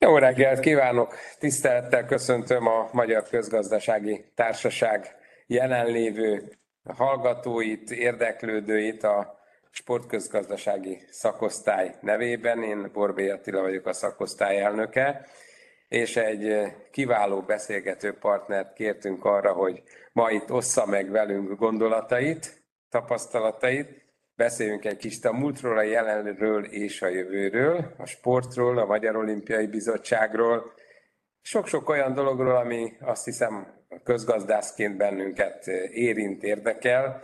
Jó reggelt kívánok! Tisztelettel köszöntöm a Magyar Közgazdasági Társaság jelenlévő hallgatóit, érdeklődőit a sportközgazdasági szakosztály nevében. Én Borbély Attila vagyok a szakosztály elnöke, és egy kiváló beszélgető partnert kértünk arra, hogy ma itt ossza meg velünk gondolatait, tapasztalatait, Beszéljünk egy kicsit a múltról, a jelenről és a jövőről, a sportról, a Magyar Olimpiai Bizottságról, sok-sok olyan dologról, ami azt hiszem közgazdászként bennünket érint, érdekel,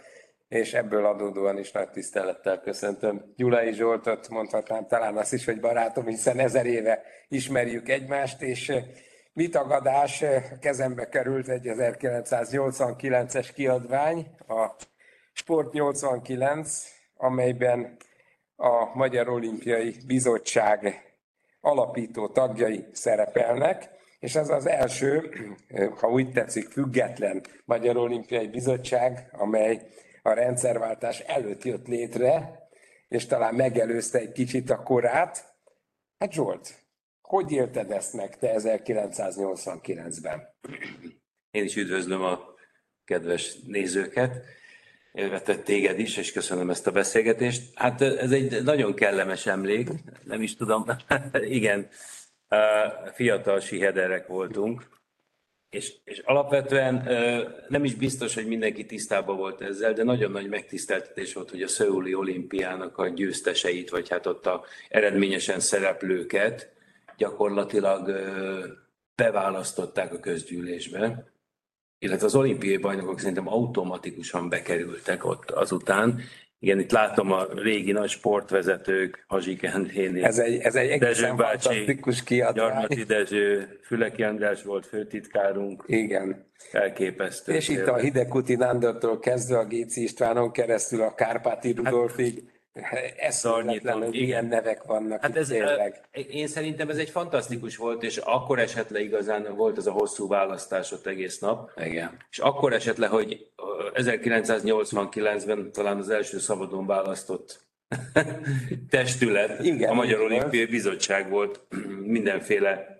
és ebből adódóan is nagy tisztelettel köszöntöm Gyulai Zsoltot, mondhatnám talán azt is, hogy barátom, hiszen ezer éve ismerjük egymást, és vitagadás kezembe került egy 1989-es kiadvány, a Sport 89, amelyben a Magyar Olimpiai Bizottság alapító tagjai szerepelnek, és ez az első, ha úgy tetszik, független Magyar Olimpiai Bizottság, amely a rendszerváltás előtt jött létre, és talán megelőzte egy kicsit a korát. Hát Zsolt, hogy élted ezt meg te 1989-ben? Én is üdvözlöm a kedves nézőket illetve téged is, és köszönöm ezt a beszélgetést. Hát ez egy nagyon kellemes emlék, nem is tudom, igen, fiatal sihederek voltunk, és, és alapvetően nem is biztos, hogy mindenki tisztában volt ezzel, de nagyon nagy megtiszteltetés volt, hogy a Szöuli olimpiának a győzteseit, vagy hát ott a eredményesen szereplőket gyakorlatilag beválasztották a közgyűlésbe illetve az olimpiai bajnokok szerintem automatikusan bekerültek ott azután. Igen, itt látom a régi nagy sportvezetők, Hazsik Endréni, ez egy, ez egy Dezső bácsi. Gyarmati Dezső, Füleki András volt főtitkárunk. Igen. Elképesztő. És itt a Hidekuti Nándortól kezdve a Géci Istvánon keresztül a Kárpáti Rudolfig. Hát, Eszörnyetlenül ilyen nevek vannak hát ez, tényleg. Én szerintem ez egy fantasztikus volt, és akkor esett le igazán volt ez a hosszú választás ott egész nap. Igen. És akkor esett le, hogy 1989-ben talán az első szabadon választott testület, Igen, a Magyar Olimpiai Bizottság volt mindenféle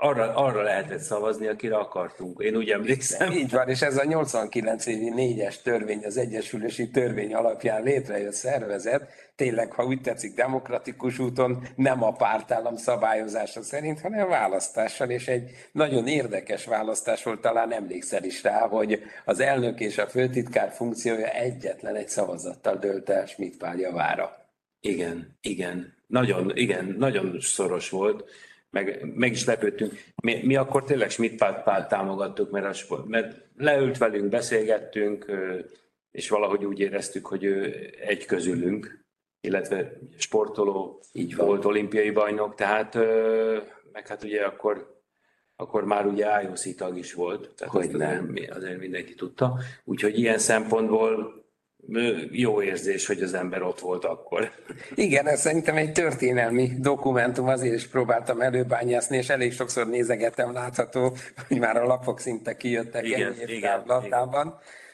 arra, arra lehetett szavazni, akire akartunk. Én úgy emlékszem. Így van, és ez a 89 évi négyes törvény, az Egyesülési Törvény alapján létrejött szervezet, tényleg, ha úgy tetszik, demokratikus úton, nem a pártállam szabályozása szerint, hanem választással, és egy nagyon érdekes választás volt, talán emlékszel is rá, hogy az elnök és a főtitkár funkciója egyetlen egy szavazattal dölt el Schmidt javára. Igen, igen. Nagyon, igen, nagyon szoros volt meg, meg is lepődtünk. Mi, mi akkor tényleg Schmidt támogattuk, mert, a sport, mert leült velünk, beszélgettünk, és valahogy úgy éreztük, hogy ő egy közülünk, illetve sportoló, így volt olimpiai bajnok, tehát meg hát ugye akkor akkor már ugye IOC tag is volt, tehát hogy nem. azért mindenki tudta. Úgyhogy ilyen szempontból jó érzés, hogy az ember ott volt akkor. Igen, ez szerintem egy történelmi dokumentum, azért is próbáltam előbányászni, és elég sokszor nézegettem látható, hogy már a lapok szinte kijöttek igen, egy igen.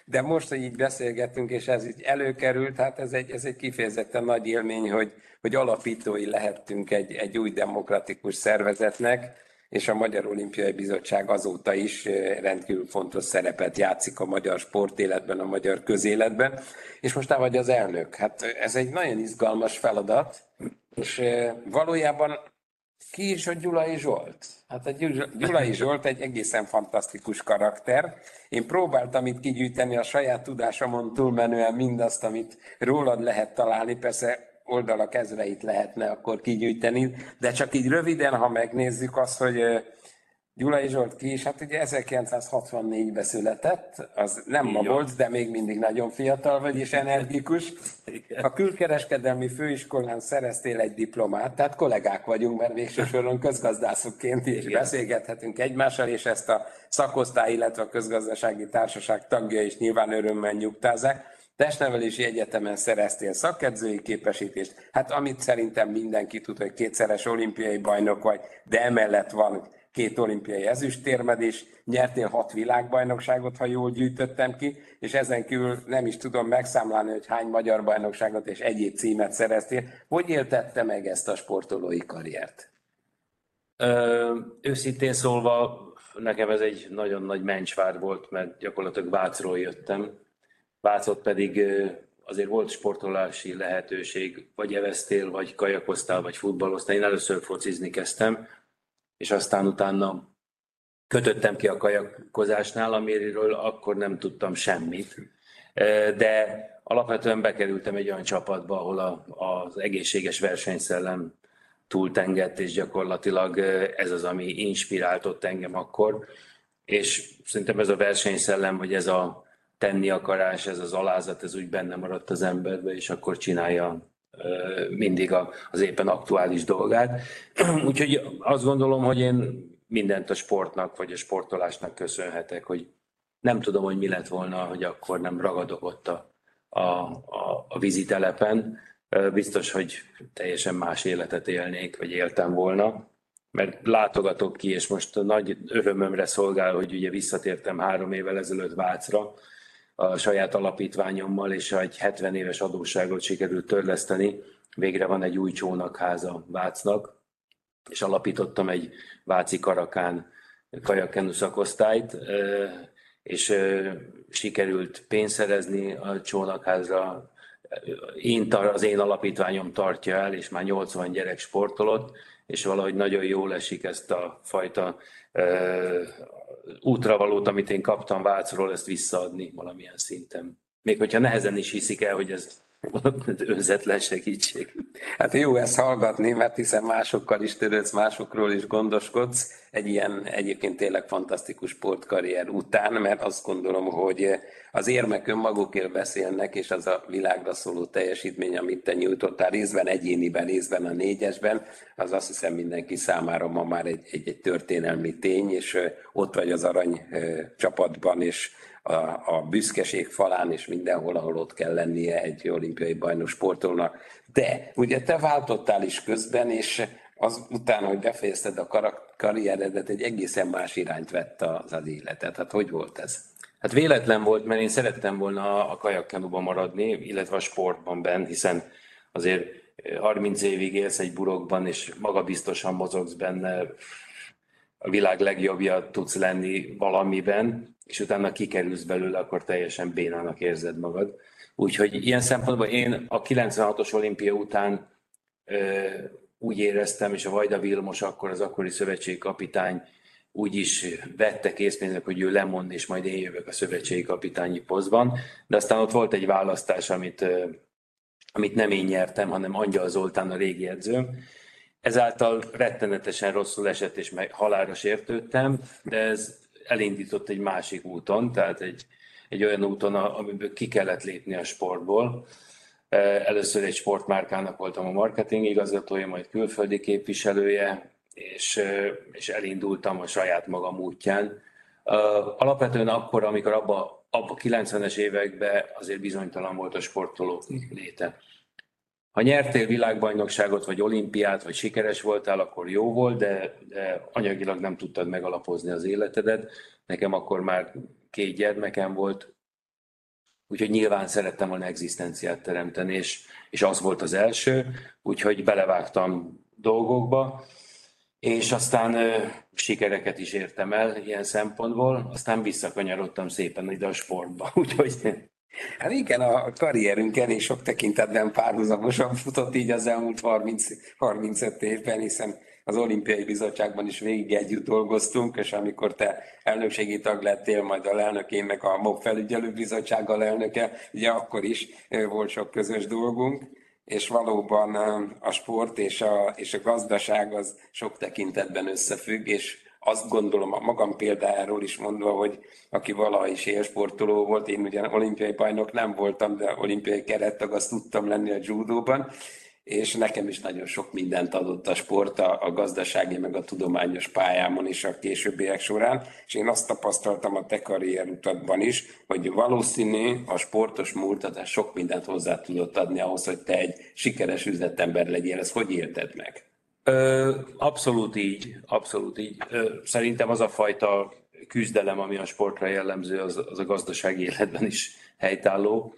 De most, hogy így beszélgettünk, és ez így előkerült, hát ez egy, ez egy kifejezetten nagy élmény, hogy, hogy alapítói lehettünk egy, egy új demokratikus szervezetnek, és a Magyar Olimpiai Bizottság azóta is eh, rendkívül fontos szerepet játszik a magyar sportéletben, a magyar közéletben, és most te vagy az elnök. Hát ez egy nagyon izgalmas feladat, és eh, valójában ki is a Gyulai Zsolt? Hát a Gyulai Zsolt egy egészen fantasztikus karakter. Én próbáltam itt kigyűjteni a saját tudásomon túlmenően mindazt, amit rólad lehet találni. Persze oldalak ezreit lehetne akkor kigyűjteni, de csak így röviden, ha megnézzük azt, hogy Gyulai Zsolt ki is, hát ugye 1964-ben született, az nem ma volt, de még mindig nagyon fiatal vagy és energikus. A külkereskedelmi főiskolán szereztél egy diplomát, tehát kollégák vagyunk, mert végső soron közgazdászokként is beszélgethetünk egymással, és ezt a szakosztály, illetve a közgazdasági társaság tagja is nyilván örömmel nyugtázzák. Testnevelési egyetemen szereztél szakedzői képesítést, hát amit szerintem mindenki tud, hogy kétszeres olimpiai bajnok vagy, de emellett van két olimpiai ezüstérmed is, nyertél hat világbajnokságot, ha jól gyűjtöttem ki, és ezen kívül nem is tudom megszámlálni, hogy hány magyar bajnokságot és egyéb címet szereztél. Hogy éltette meg ezt a sportolói karriert? Ö, őszintén szólva, nekem ez egy nagyon nagy mencsvár volt, mert gyakorlatilag Vácról jöttem. Vácot pedig azért volt sportolási lehetőség, vagy evesztél, vagy kajakoztál, vagy futballoztál. Én először focizni kezdtem, és aztán utána kötöttem ki a kajakozásnál, amiről akkor nem tudtam semmit. De alapvetően bekerültem egy olyan csapatba, ahol a, az egészséges versenyszellem túltengett, és gyakorlatilag ez az, ami inspiráltott engem akkor. És szerintem ez a versenyszellem, vagy ez a tenni akarás, ez az alázat, ez úgy benne maradt az emberbe, és akkor csinálja mindig az éppen aktuális dolgát. Úgyhogy azt gondolom, hogy én mindent a sportnak, vagy a sportolásnak köszönhetek, hogy nem tudom, hogy mi lett volna, hogy akkor nem ragadok a, a, a, a vízitelepen. Biztos, hogy teljesen más életet élnék, vagy éltem volna, mert látogatok ki, és most nagy örömömre szolgál, hogy ugye visszatértem három évvel ezelőtt Vácra, a saját alapítványommal, és egy 70 éves adósságot sikerült törleszteni. Végre van egy új csónakháza Vácnak, és alapítottam egy Váci Karakán kajakenu szakosztályt, és sikerült pénzt szerezni a csónakházra. Én, az én alapítványom tartja el, és már 80 gyerek sportolott, és valahogy nagyon jól esik ezt a fajta útravalót, amit én kaptam Vácról, ezt visszaadni valamilyen szinten. Még hogyha nehezen is hiszik el, hogy ez önzetlen segítség. Hát jó ezt hallgatni, mert hiszen másokkal is törődsz, másokról is gondoskodsz egy ilyen egyébként tényleg fantasztikus sportkarrier után, mert azt gondolom, hogy az érmek önmagukért beszélnek, és az a világra szóló teljesítmény, amit te nyújtottál részben egyéniben, részben a négyesben, az azt hiszem mindenki számára ma már egy, egy, egy történelmi tény, és ott vagy az arany csapatban, és a, a büszkeség falán, és mindenhol, ahol ott kell lennie egy olimpiai bajnok sportolnak. De ugye te váltottál is közben, és az után, hogy befejezted a karrieredet, egy egészen más irányt vett az, az életet. Hát hogy volt ez? Hát véletlen volt, mert én szerettem volna a kajakkenuban maradni, illetve a sportban benn, hiszen azért 30 évig élsz egy burokban, és magabiztosan mozogsz benne, a világ legjobbja tudsz lenni valamiben, és utána kikerülsz belőle, akkor teljesen bénának érzed magad. Úgyhogy ilyen szempontból én a 96-os olimpia után ö, úgy éreztem, és a Vajda Vilmos akkor az akkori szövetségi kapitány úgy is vette készpénznek, hogy ő lemond, és majd én jövök a szövetségi kapitányi posztban. De aztán ott volt egy választás, amit, amit nem én nyertem, hanem Angyal Zoltán, a régi edzőm. Ezáltal rettenetesen rosszul esett, és meg halára sértődtem, de ez elindított egy másik úton, tehát egy, egy olyan úton, amiből ki kellett lépni a sportból. Először egy sportmárkának voltam a marketing igazgatója, majd külföldi képviselője, és, és elindultam a saját magam útján. Alapvetően akkor, amikor abba, abba 90-es években azért bizonytalan volt a sportoló léte. Ha nyertél világbajnokságot, vagy olimpiát, vagy sikeres voltál, akkor jó volt, de, de anyagilag nem tudtad megalapozni az életedet. Nekem akkor már két gyermekem volt, úgyhogy nyilván szerettem volna egzisztenciát teremteni, és, és az volt az első, úgyhogy belevágtam dolgokba, és aztán ö, sikereket is értem el ilyen szempontból, aztán visszakanyarodtam szépen ide a sportba, úgyhogy Hát igen, a karrierünk elég sok tekintetben párhuzamosan futott így az elmúlt 30, 35 évben, hiszen az olimpiai bizottságban is végig együtt dolgoztunk, és amikor te elnökségi tag lettél, majd a elnökének a MOB felügyelőbizottsággal elnöke, ugye akkor is volt sok közös dolgunk, és valóban a sport és a, és a gazdaság az sok tekintetben összefügg, és azt gondolom a magam példájáról is mondva, hogy aki valaha is élsportoló volt, én ugyan olimpiai bajnok nem voltam, de olimpiai kerettag azt tudtam lenni a judóban, és nekem is nagyon sok mindent adott a sport a, a gazdasági meg a tudományos pályámon is a későbbiek során, és én azt tapasztaltam a te karrierutatban is, hogy valószínű a sportos múltatás sok mindent hozzá tudott adni ahhoz, hogy te egy sikeres üzletember legyél. Ezt hogy élted meg? Ö, abszolút így, abszolút így. Ö, szerintem az a fajta küzdelem, ami a sportra jellemző, az, az a gazdasági életben is helytálló.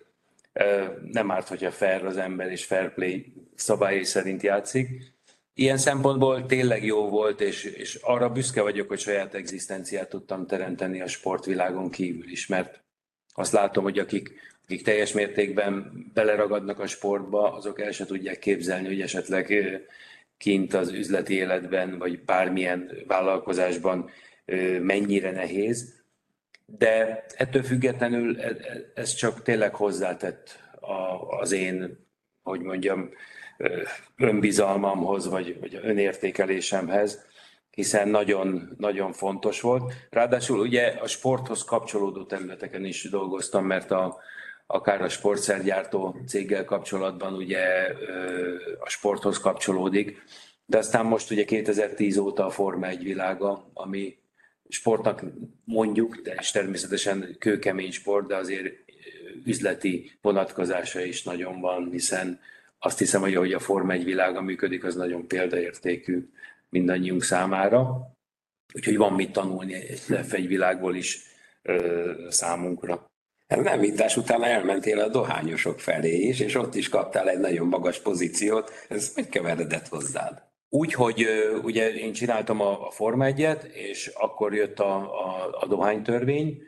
Nem árt, hogyha fair az ember és fair play szabályai szerint játszik. ilyen szempontból tényleg jó volt, és, és arra büszke vagyok, hogy saját egzisztenciát tudtam teremteni a sportvilágon kívül is, mert azt látom, hogy akik, akik teljes mértékben beleragadnak a sportba, azok el se tudják képzelni, hogy esetleg kint az üzleti életben, vagy bármilyen vállalkozásban mennyire nehéz. De ettől függetlenül e, e, ez csak tényleg hozzátett az én, hogy mondjam, önbizalmamhoz, vagy, vagy önértékelésemhez, hiszen nagyon, nagyon fontos volt. Ráadásul ugye a sporthoz kapcsolódó területeken is dolgoztam, mert a, akár a sportszergyártó céggel kapcsolatban ugye a sporthoz kapcsolódik, de aztán most ugye 2010 óta a Forma 1 világa, ami sportnak mondjuk, de és természetesen kőkemény sport, de azért üzleti vonatkozása is nagyon van, hiszen azt hiszem, hogy ahogy a Forma 1 világa működik, az nagyon példaértékű mindannyiunk számára. Úgyhogy van mit tanulni egy világból is ö, számunkra. Ez nem vitás után elmentél a dohányosok felé is, és ott is kaptál egy nagyon magas pozíciót. Ez hogy keveredett hozzád? Úgy, hogy ugye én csináltam a, a Forma 1 és akkor jött a, a, a dohánytörvény,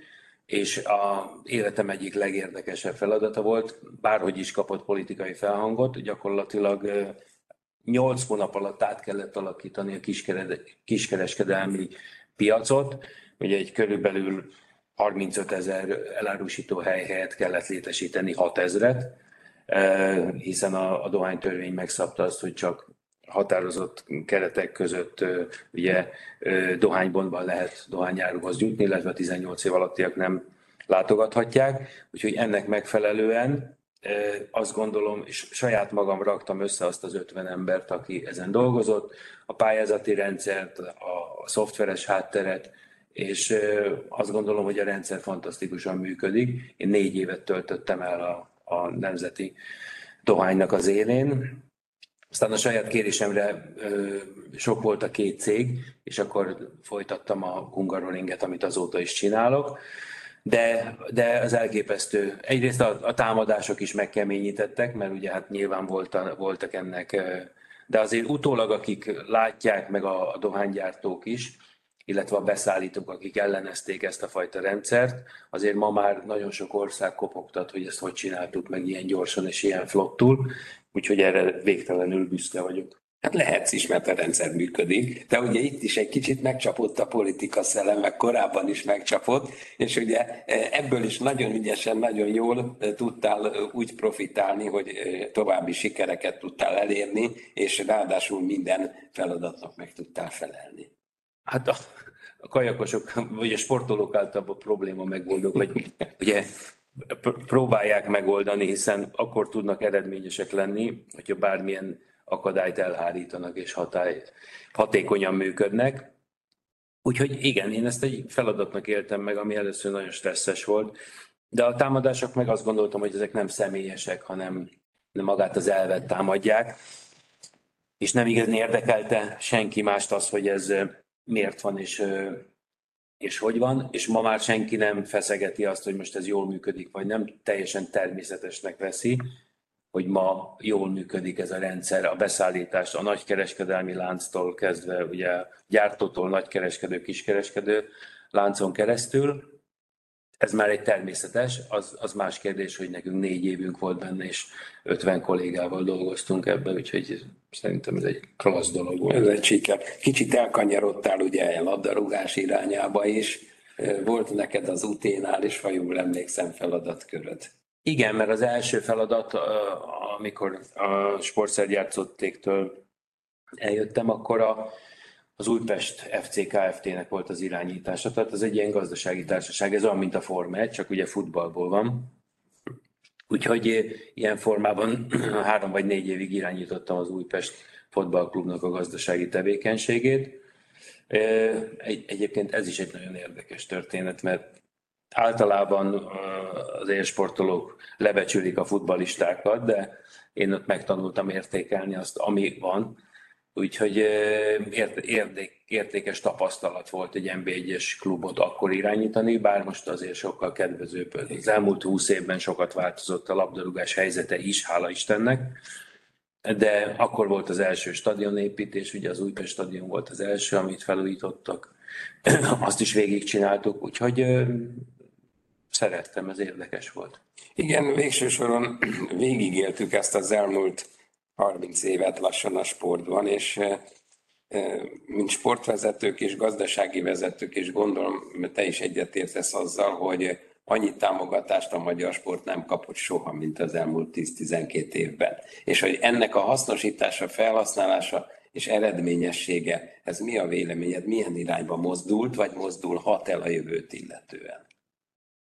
és a életem egyik legérdekesebb feladata volt, bárhogy is kapott politikai felhangot, gyakorlatilag nyolc hónap alatt át kellett alakítani a kiskereskedelmi piacot, ugye egy körülbelül 35 ezer elárusító hely helyett kellett létesíteni 6 ezret, hiszen a, a dohánytörvény megszabta azt, hogy csak határozott keretek között ugye dohánybontban lehet dohányáruhoz jutni, illetve a 18 év alattiak nem látogathatják, úgyhogy ennek megfelelően azt gondolom, és saját magam raktam össze azt az 50 embert, aki ezen dolgozott, a pályázati rendszert, a szoftveres hátteret, és azt gondolom, hogy a rendszer fantasztikusan működik. Én négy évet töltöttem el a, a nemzeti dohánynak az élén, aztán a saját kérésemre sok volt a két cég, és akkor folytattam a Hungaroringet, amit azóta is csinálok. De, de az elképesztő. Egyrészt a, a támadások is megkeményítettek, mert ugye hát nyilván volta, voltak ennek, de azért utólag, akik látják, meg a, a dohánygyártók is, illetve a beszállítók, akik ellenezték ezt a fajta rendszert, azért ma már nagyon sok ország kopogtat, hogy ezt hogy csináltuk meg ilyen gyorsan és ilyen flottul, úgyhogy erre végtelenül büszke vagyok. Hát lehetsz is, mert a rendszer működik, de ugye itt is egy kicsit megcsapott a politika szellem, meg korábban is megcsapott, és ugye e, ebből is nagyon ügyesen, nagyon jól e, tudtál e, úgy profitálni, hogy további sikereket tudtál elérni, és ráadásul minden feladatnak meg tudtál felelni. Hát a, a kajakosok, vagy a sportolók általában a probléma megoldók, hogy ugye próbálják megoldani, hiszen akkor tudnak eredményesek lenni, hogyha bármilyen akadályt elhárítanak és hatály, hatékonyan működnek. Úgyhogy igen, én ezt egy feladatnak éltem meg, ami először nagyon stresszes volt, de a támadások meg azt gondoltam, hogy ezek nem személyesek, hanem nem magát az elvet támadják, és nem igazán érdekelte senki mást az, hogy ez miért van és, és hogy van, és ma már senki nem feszegeti azt, hogy most ez jól működik, vagy nem teljesen természetesnek veszi, hogy ma jól működik ez a rendszer, a beszállítás a nagykereskedelmi lánctól kezdve, ugye gyártótól nagykereskedő, kiskereskedő láncon keresztül. Ez már egy természetes, az, az más kérdés, hogy nekünk négy évünk volt benne, és 50 kollégával dolgoztunk ebben, úgyhogy szerintem ez egy klassz dolog volt. Ez egy siker. Kicsit elkanyarodtál ugye a labdarúgás irányába is. Volt neked az uténál is, ha jól emlékszem, feladatköröd. Igen, mert az első feladat, amikor a sportszergyártótéktől eljöttem, akkor a, az Újpest FC Kft-nek volt az irányítása, tehát ez egy ilyen gazdasági társaság, ez olyan, mint a Forma 1, csak ugye futballból van. Úgyhogy ilyen formában három vagy négy évig irányítottam az Újpest Fotballklubnak a gazdasági tevékenységét. Egy, egyébként ez is egy nagyon érdekes történet, mert általában az élsportolók lebecsülik a futbalistákat, de én ott megtanultam értékelni azt, ami van. Úgyhogy érték, értékes tapasztalat volt egy NB1-es klubot akkor irányítani, bár most azért sokkal kedvezőbb. Az elmúlt húsz évben sokat változott a labdarúgás helyzete is, hála Istennek. de akkor volt az első stadionépítés, ugye az Újpest stadion volt az első, amit felújítottak, azt is végigcsináltuk, úgyhogy szerettem, ez érdekes volt. Igen, végső soron végigéltük ezt az elmúlt 30 évet lassan a sportban, és mint sportvezetők és gazdasági vezetők, és gondolom, te is egyetértesz azzal, hogy annyi támogatást a magyar sport nem kapott soha, mint az elmúlt 10-12 évben. És hogy ennek a hasznosítása, felhasználása és eredményessége, ez mi a véleményed, milyen irányba mozdult, vagy mozdulhat el a jövőt illetően?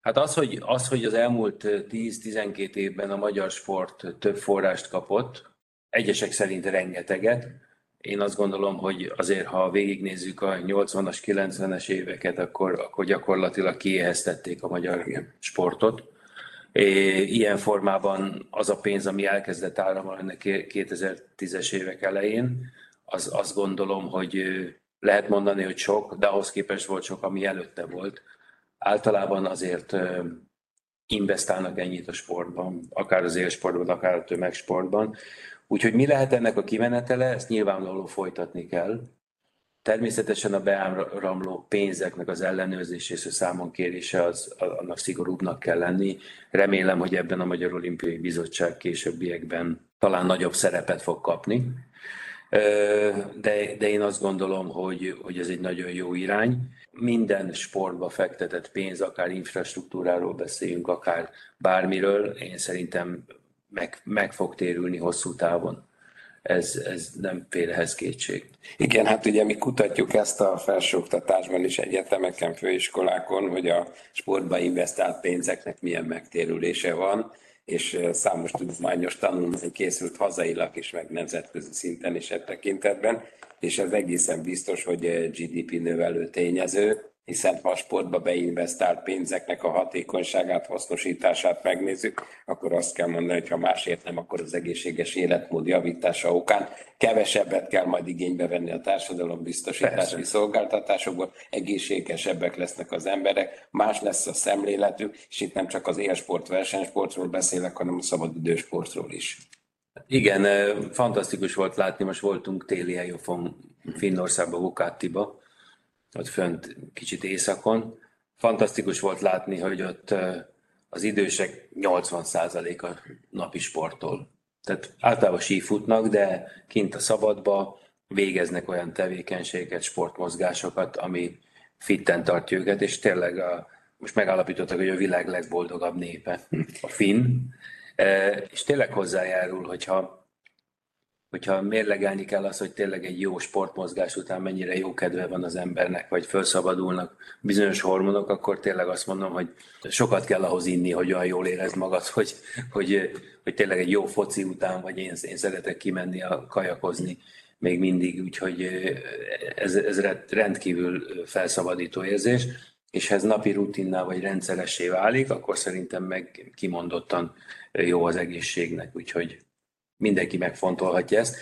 Hát az, hogy az, hogy az elmúlt 10-12 évben a magyar sport több forrást kapott, egyesek szerint rengeteget, én azt gondolom, hogy azért, ha végignézzük a 80-as, 90-es éveket, akkor, akkor gyakorlatilag kiéheztették a magyar sportot. Ilyen formában az a pénz, ami elkezdett áramolni 2010-es évek elején, az azt gondolom, hogy lehet mondani, hogy sok, de ahhoz képest volt sok, ami előtte volt. Általában azért investálnak ennyit a sportban, akár az élsportban, akár a tömegsportban. Úgyhogy mi lehet ennek a kimenetele, ezt nyilvánvalóan folytatni kell. Természetesen a beáramló pénzeknek az ellenőrzés és a számon kérése az, annak szigorúbbnak kell lenni. Remélem, hogy ebben a Magyar Olimpiai Bizottság későbbiekben talán nagyobb szerepet fog kapni. De, de én azt gondolom, hogy, hogy ez egy nagyon jó irány. Minden sportba fektetett pénz, akár infrastruktúráról beszéljünk, akár bármiről, én szerintem meg, meg fog térülni hosszú távon. Ez, ez nem fél ehhez kétség. Igen, hát ugye mi kutatjuk ezt a felsőoktatásban is egyetemeken, főiskolákon, hogy a sportba investált pénzeknek milyen megtérülése van, és számos tudományos tanulmány készült hazailag is, meg nemzetközi szinten is e tekintetben, és ez egészen biztos, hogy GDP növelő tényező, hiszen ha a sportba beinvestált pénzeknek a hatékonyságát, hasznosítását megnézzük, akkor azt kell mondani, hogy ha másért nem, akkor az egészséges életmód javítása okán kevesebbet kell majd igénybe venni a társadalom biztosítási Persze. szolgáltatásokból, egészségesebbek lesznek az emberek, más lesz a szemléletük, és itt nem csak az élsport, versenysportról beszélek, hanem a szabadidősportról is. Igen, fantasztikus volt látni, most voltunk téli Eljofon Finnországban, Vukáttiba, ott fönt kicsit északon. Fantasztikus volt látni, hogy ott az idősek 80%-a napi sportol. Tehát általában sífutnak, de kint a szabadba végeznek olyan tevékenységet, sportmozgásokat, ami fitten tartja őket, és tényleg a, most megállapítottak, hogy a világ legboldogabb népe, a finn, és tényleg hozzájárul, hogyha hogyha mérlegelni kell az, hogy tényleg egy jó sportmozgás után mennyire jó kedve van az embernek, vagy felszabadulnak bizonyos hormonok, akkor tényleg azt mondom, hogy sokat kell ahhoz inni, hogy olyan jól érezd magad, hogy, hogy, hogy tényleg egy jó foci után, vagy én, én szeretek kimenni a kajakozni még mindig, úgyhogy ez, ez rendkívül felszabadító érzés, és ha ez napi rutinná vagy rendszeressé válik, akkor szerintem meg kimondottan jó az egészségnek, úgyhogy mindenki megfontolhatja ezt.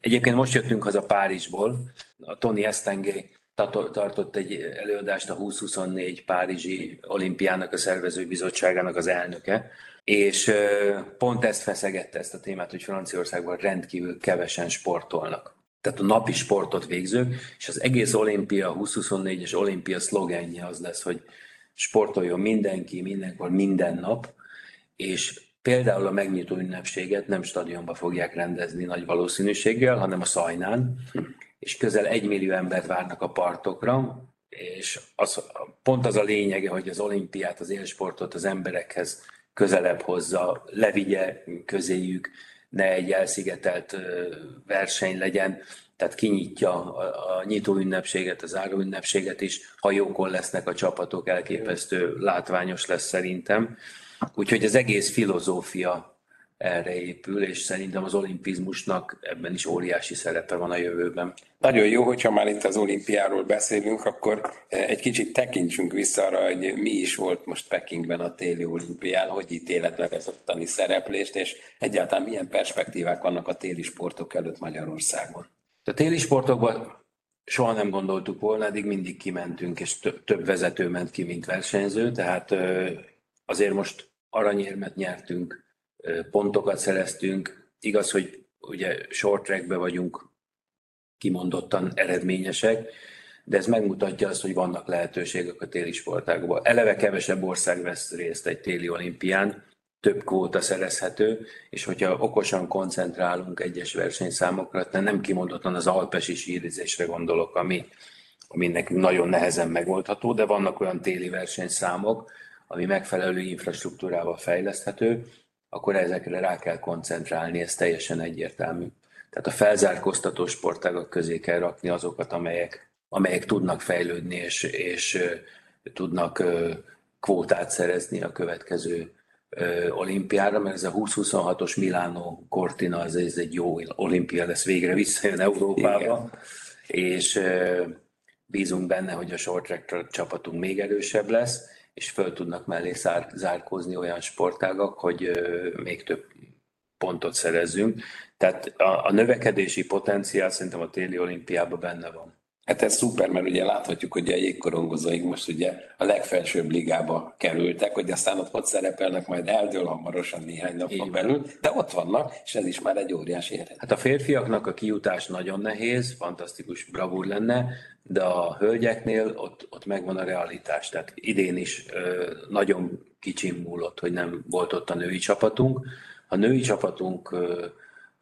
Egyébként most jöttünk haza Párizsból, a Tony Estengé tartott egy előadást a 2024 Párizsi olimpiának a szervező bizottságának az elnöke, és pont ezt feszegette ezt a témát, hogy Franciaországban rendkívül kevesen sportolnak. Tehát a napi sportot végzők, és az egész olimpia, 2024-es olimpia szlogenje az lesz, hogy sportoljon mindenki, mindenkor, minden nap, és Például a megnyitó ünnepséget nem stadionba fogják rendezni nagy valószínűséggel, hanem a Szajnán, és közel egy millió embert várnak a partokra, és az, pont az a lényege, hogy az olimpiát, az élsportot az emberekhez közelebb hozza, levigye közéjük, ne egy elszigetelt verseny legyen, tehát kinyitja a, a nyitó ünnepséget, az záró ünnepséget is, ha jókon lesznek a csapatok, elképesztő látványos lesz szerintem. Úgyhogy az egész filozófia erre épül, és szerintem az olimpizmusnak ebben is óriási szerepe van a jövőben. Nagyon jó, hogyha már itt az olimpiáról beszélünk, akkor eh, egy kicsit tekintsünk vissza arra, hogy mi is volt most Pekingben a téli olimpián, hogy ítélet meg az ottani szereplést, és egyáltalán milyen perspektívák vannak a téli sportok előtt Magyarországon. A téli sportokban soha nem gondoltuk volna, eddig mindig kimentünk, és több vezető ment ki, mint versenyző, tehát azért most aranyérmet nyertünk, pontokat szereztünk. Igaz, hogy ugye short trackbe vagyunk kimondottan eredményesek, de ez megmutatja azt, hogy vannak lehetőségek a téli sportágban. Eleve kevesebb ország vesz részt egy téli olimpián, több kvóta szerezhető, és hogyha okosan koncentrálunk egyes versenyszámokra, nem kimondottan az alpesi sírizésre gondolok, ami, ami nekünk nagyon nehezen megoldható, de vannak olyan téli versenyszámok, ami megfelelő infrastruktúrával fejleszthető, akkor ezekre rá kell koncentrálni, ez teljesen egyértelmű. Tehát a felzárkóztató sportágak közé kell rakni azokat, amelyek, amelyek tudnak fejlődni, és, és tudnak kvótát szerezni a következő olimpiára, mert ez a 2026-os Milánó Cortina, ez, ez egy jó olimpia lesz, végre visszajön Európába, Igen. és bízunk benne, hogy a short track csapatunk még erősebb lesz, és föl tudnak mellé szár, zárkózni olyan sportágak, hogy még több pontot szerezzünk. Tehát a, a növekedési potenciál szerintem a téli olimpiában benne van. Hát ez szuper, mert ugye láthatjuk, hogy a jégkorongozóink most ugye a legfelsőbb ligába kerültek, hogy aztán ott ott szerepelnek, majd eldől hamarosan néhány napon belül, de ott vannak, és ez is már egy óriási eredmény. Hát a férfiaknak a kijutás nagyon nehéz, fantasztikus bravúr lenne, de a hölgyeknél ott, ott megvan a realitás. Tehát idén is ö, nagyon kicsim múlott, hogy nem volt ott a női csapatunk. A női csapatunk ö,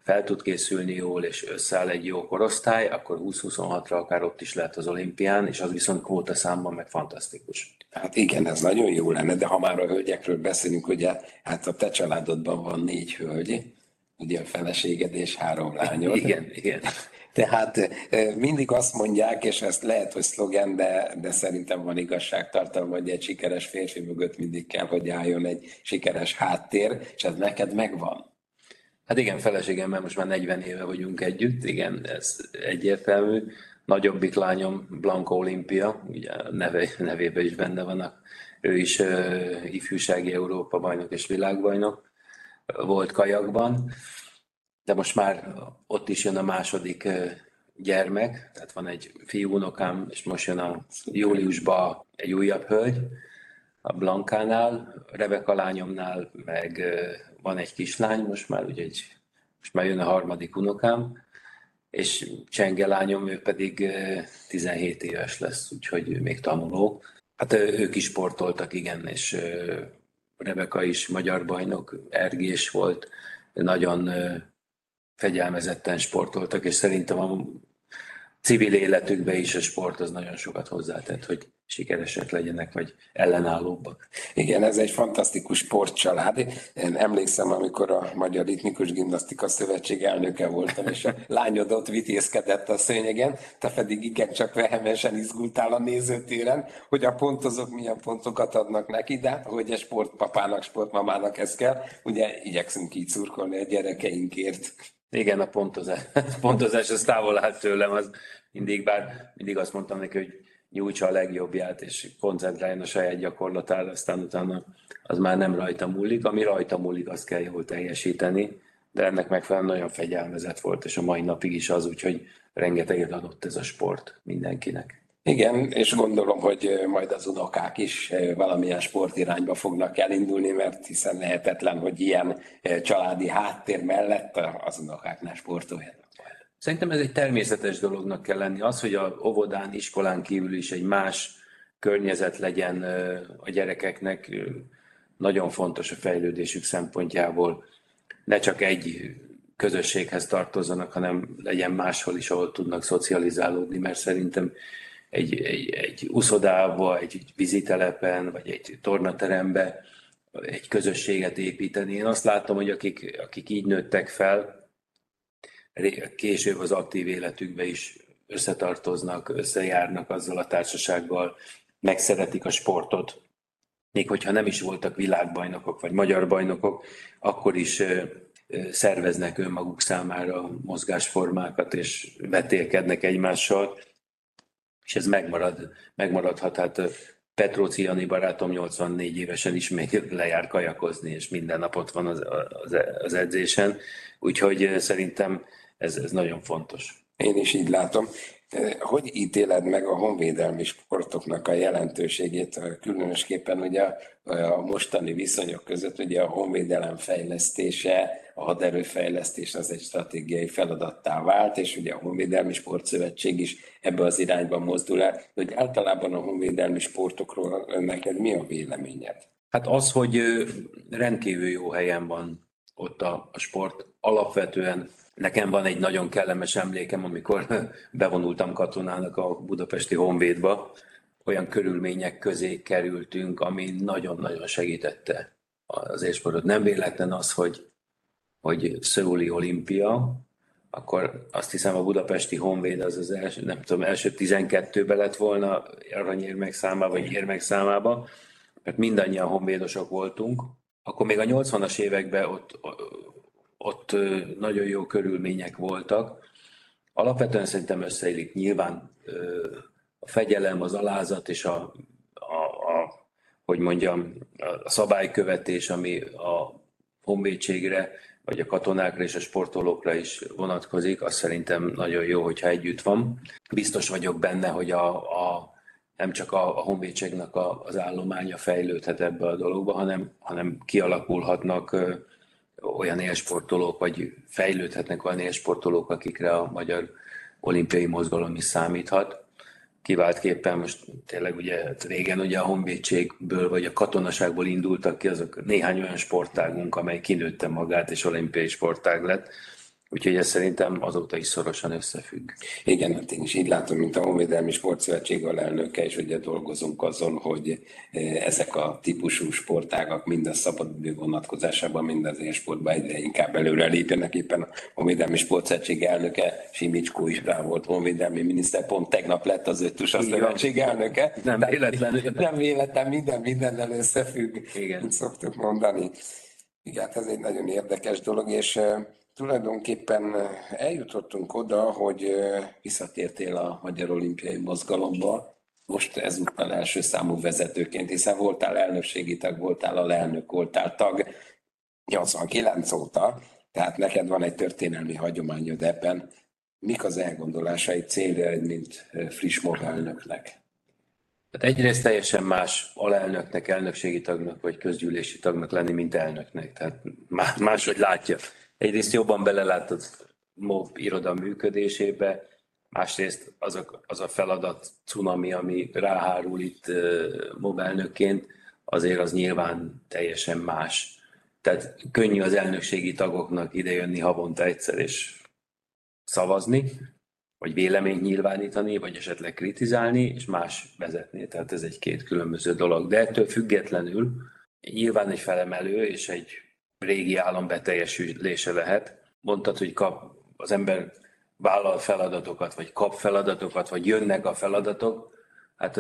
fel tud készülni jól, és összeáll egy jó korosztály, akkor 20-26-ra akár ott is lehet az olimpián, és az viszont kvóta számban meg fantasztikus. Hát igen, ez nagyon jó lenne, de ha már a hölgyekről beszélünk, ugye, hát a te családodban van négy hölgy, ugye a feleséged és három lányod. Igen, igen. Tehát mindig azt mondják, és ezt lehet, hogy szlogen, de, de szerintem van igazságtartalma, hogy egy sikeres férfi mögött mindig kell, hogy álljon egy sikeres háttér, és ez neked megvan. Hát igen, feleségemmel most már 40 éve vagyunk együtt, igen, ez egyértelmű. Nagyobbik lányom Blanco Olimpia, ugye a neve, nevében is benne vannak. Ő is uh, ifjúsági Európa bajnok és világbajnok volt kajakban, de most már ott is jön a második uh, gyermek, tehát van egy fiú unokám, és most jön a júliusban egy újabb hölgy, a Blankánál, Rebeka lányomnál meg van egy kislány, most már ugye egy, most már jön a harmadik unokám, és Csenge lányom, ő pedig 17 éves lesz, úgyhogy még tanuló. Hát ők is sportoltak, igen, és Rebeka is magyar bajnok, Ergés volt, nagyon fegyelmezetten sportoltak, és szerintem a civil életükbe is a sport az nagyon sokat hozzátett, hogy sikeresek legyenek, vagy ellenállóbbak. Igen, ez egy fantasztikus sportcsalád. Én emlékszem, amikor a Magyar Ritmikus Gimnasztika Szövetség elnöke voltam, és a lányod ott vitézkedett a szőnyegen, te pedig igen csak vehemensen izgultál a nézőtéren, hogy a pontozók milyen pontokat adnak neki, de hogy egy sportpapának, sportmamának ez kell, ugye igyekszünk így szurkolni a gyerekeinkért. Igen, a pontozás, pontozás az távol állt tőlem, az mindig, bár mindig azt mondtam neki, hogy nyújtsa a legjobbját, és koncentráljon a saját gyakorlatára, aztán utána az már nem rajta múlik. Ami rajta múlik, azt kell jól teljesíteni, de ennek megfelelően nagyon fegyelmezett volt, és a mai napig is az, úgyhogy rengeteget adott ez a sport mindenkinek. Igen, és gondolom, hogy majd az unokák is valamilyen sportirányba fognak elindulni, mert hiszen lehetetlen, hogy ilyen családi háttér mellett az unokáknál sportoljanak. Szerintem ez egy természetes dolognak kell lenni. Az, hogy a óvodán, iskolán kívül is egy más környezet legyen a gyerekeknek, nagyon fontos a fejlődésük szempontjából. Ne csak egy közösséghez tartozzanak, hanem legyen máshol is, ahol tudnak szocializálódni, mert szerintem egy, egy, egy uszodába, egy, vizitelepen, vagy egy tornaterembe egy közösséget építeni. Én azt látom, hogy akik, akik így nőttek fel, később az aktív életükbe is összetartoznak, összejárnak azzal a társasággal, megszeretik a sportot. Még hogyha nem is voltak világbajnokok vagy magyar bajnokok, akkor is szerveznek önmaguk számára mozgásformákat, és vetélkednek egymással, és ez megmarad, megmaradhat. Hát Petróci Jani barátom 84 évesen is még lejár kajakozni, és minden nap ott van az, az, az edzésen. Úgyhogy szerintem ez, ez nagyon fontos. Én is így látom. Hogy ítéled meg a honvédelmi sportoknak a jelentőségét, különösképpen ugye a mostani viszonyok között, ugye a honvédelem fejlesztése, a haderőfejlesztés az egy stratégiai feladattá vált, és ugye a Honvédelmi Sportszövetség is ebbe az irányba mozdul el, hogy általában a honvédelmi sportokról neked mi a véleményed? Hát az, hogy rendkívül jó helyen van ott a, a sport. Alapvetően nekem van egy nagyon kellemes emlékem, amikor bevonultam katonának a budapesti honvédba, olyan körülmények közé kerültünk, ami nagyon-nagyon segítette az élsportot. Nem véletlen az, hogy, hogy Szöuli olimpia, akkor azt hiszem a budapesti honvéd az az első, nem tudom, első 12-ben lett volna aranyérmek számába, vagy érmek számába, mert mindannyian honvédosok voltunk, akkor még a 80-as években ott, ott nagyon jó körülmények voltak. Alapvetően szerintem összeillik nyilván a fegyelem, az alázat és a, a, a hogy mondjam, a szabálykövetés, ami a honvédségre, vagy a katonákra és a sportolókra is vonatkozik, az szerintem nagyon jó, hogyha együtt van. Biztos vagyok benne, hogy a, a nem csak a, a honvédségnek a, az állománya fejlődhet ebbe a dologba, hanem, hanem kialakulhatnak olyan élsportolók, vagy fejlődhetnek olyan élsportolók, akikre a magyar olimpiai mozgalom is számíthat. Kiváltképpen most tényleg ugye régen ugye a honvédségből vagy a katonaságból indultak ki azok néhány olyan sportágunk, amely kinőtte magát és olimpiai sportág lett Úgyhogy ez szerintem azóta is szorosan összefügg. Igen, hát én is így látom, mint a Honvédelmi Sportszövetség alelnöke, és ugye dolgozunk azon, hogy eh, ezek a típusú sportágak mind a szabadidő vonatkozásában, mind az élsportban egyre inkább előre lépjenek. Éppen a Honvédelmi Sportszövetség elnöke, Simicskó is rá volt honvédelmi miniszter, pont tegnap lett az ötös a szövetség elnöke. Nem véletlen. Nem véletlen, minden mindennel összefügg, Igen. szoktuk mondani. Igen, hát ez egy nagyon érdekes dolog, és eh, tulajdonképpen eh, eljutottunk oda, hogy eh, visszatértél a Magyar Olimpiai Mozgalomba, most ezúttal első számú vezetőként, hiszen voltál elnökségi tag, voltál a lelnök, voltál tag 89 óta, tehát neked van egy történelmi hagyományod ebben. Mik az elgondolásai, céljaid, mint eh, friss elnöknek? Hát egyrészt teljesen más alelnöknek, elnökségi tagnak vagy közgyűlési tagnak lenni, mint elnöknek. Tehát máshogy látja egyrészt jobban belelátod MOB iroda működésébe, másrészt az a, az a feladat cunami, ami ráhárul itt MOB elnökként, azért az nyilván teljesen más. Tehát könnyű az elnökségi tagoknak idejönni havonta egyszer és szavazni, vagy véleményt nyilvánítani, vagy esetleg kritizálni, és más vezetni. Tehát ez egy két különböző dolog. De ettől függetlenül nyilván egy felemelő és egy régi állam beteljesülése lehet. Mondtad, hogy kap az ember vállal feladatokat, vagy kap feladatokat, vagy jönnek a feladatok. Hát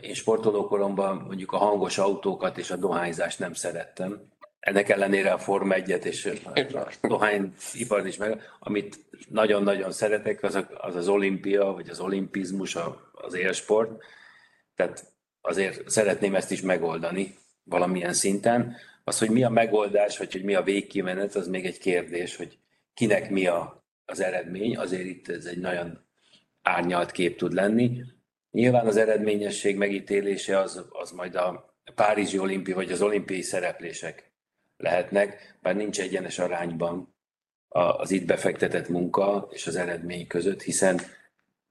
én sportolókoromban mondjuk a hangos autókat és a dohányzást nem szerettem. Ennek ellenére a Forma 1 és a dohányipart is meg, amit nagyon-nagyon szeretek, az, a, az az olimpia, vagy az olimpizmus, az élsport. Tehát azért szeretném ezt is megoldani valamilyen szinten. Az, hogy mi a megoldás, vagy hogy mi a végkimenet, az még egy kérdés, hogy kinek mi a, az eredmény. Azért itt ez egy nagyon árnyalt kép tud lenni. Nyilván az eredményesség megítélése az, az majd a Párizsi olimpia, vagy az olimpiai szereplések lehetnek, bár nincs egyenes arányban az itt befektetett munka és az eredmény között, hiszen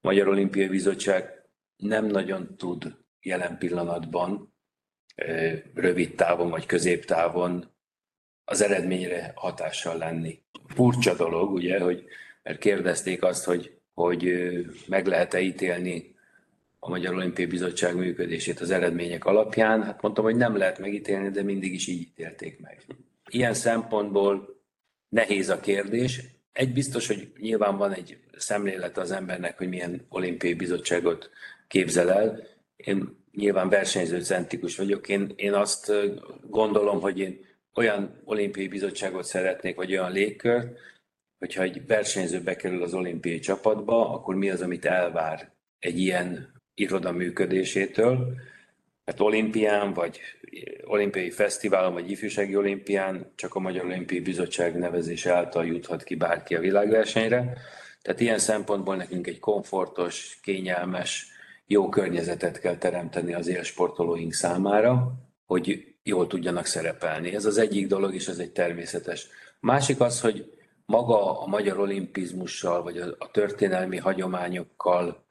Magyar Olimpiai Bizottság nem nagyon tud jelen pillanatban rövid távon vagy középtávon az eredményre hatással lenni. Furcsa dolog, ugye, hogy mert kérdezték azt, hogy, hogy meg lehet-e ítélni a Magyar Olimpiai Bizottság működését az eredmények alapján. Hát mondtam, hogy nem lehet megítélni, de mindig is így ítélték meg. Ilyen szempontból nehéz a kérdés. Egy biztos, hogy nyilván van egy szemlélet az embernek, hogy milyen olimpiai bizottságot képzel el. Én nyilván versenyzőcentrikus vagyok. Én, én azt gondolom, hogy én olyan olimpiai bizottságot szeretnék, vagy olyan légkört, hogyha egy versenyző bekerül az olimpiai csapatba, akkor mi az, amit elvár egy ilyen iroda működésétől. Hát olimpián, vagy olimpiai fesztiválon, vagy ifjúsági olimpián csak a Magyar Olimpiai Bizottság nevezése által juthat ki bárki a világversenyre. Tehát ilyen szempontból nekünk egy komfortos, kényelmes, jó környezetet kell teremteni az élsportolóink számára, hogy jól tudjanak szerepelni. Ez az egyik dolog, és ez egy természetes. Másik az, hogy maga a magyar olimpizmussal, vagy a történelmi hagyományokkal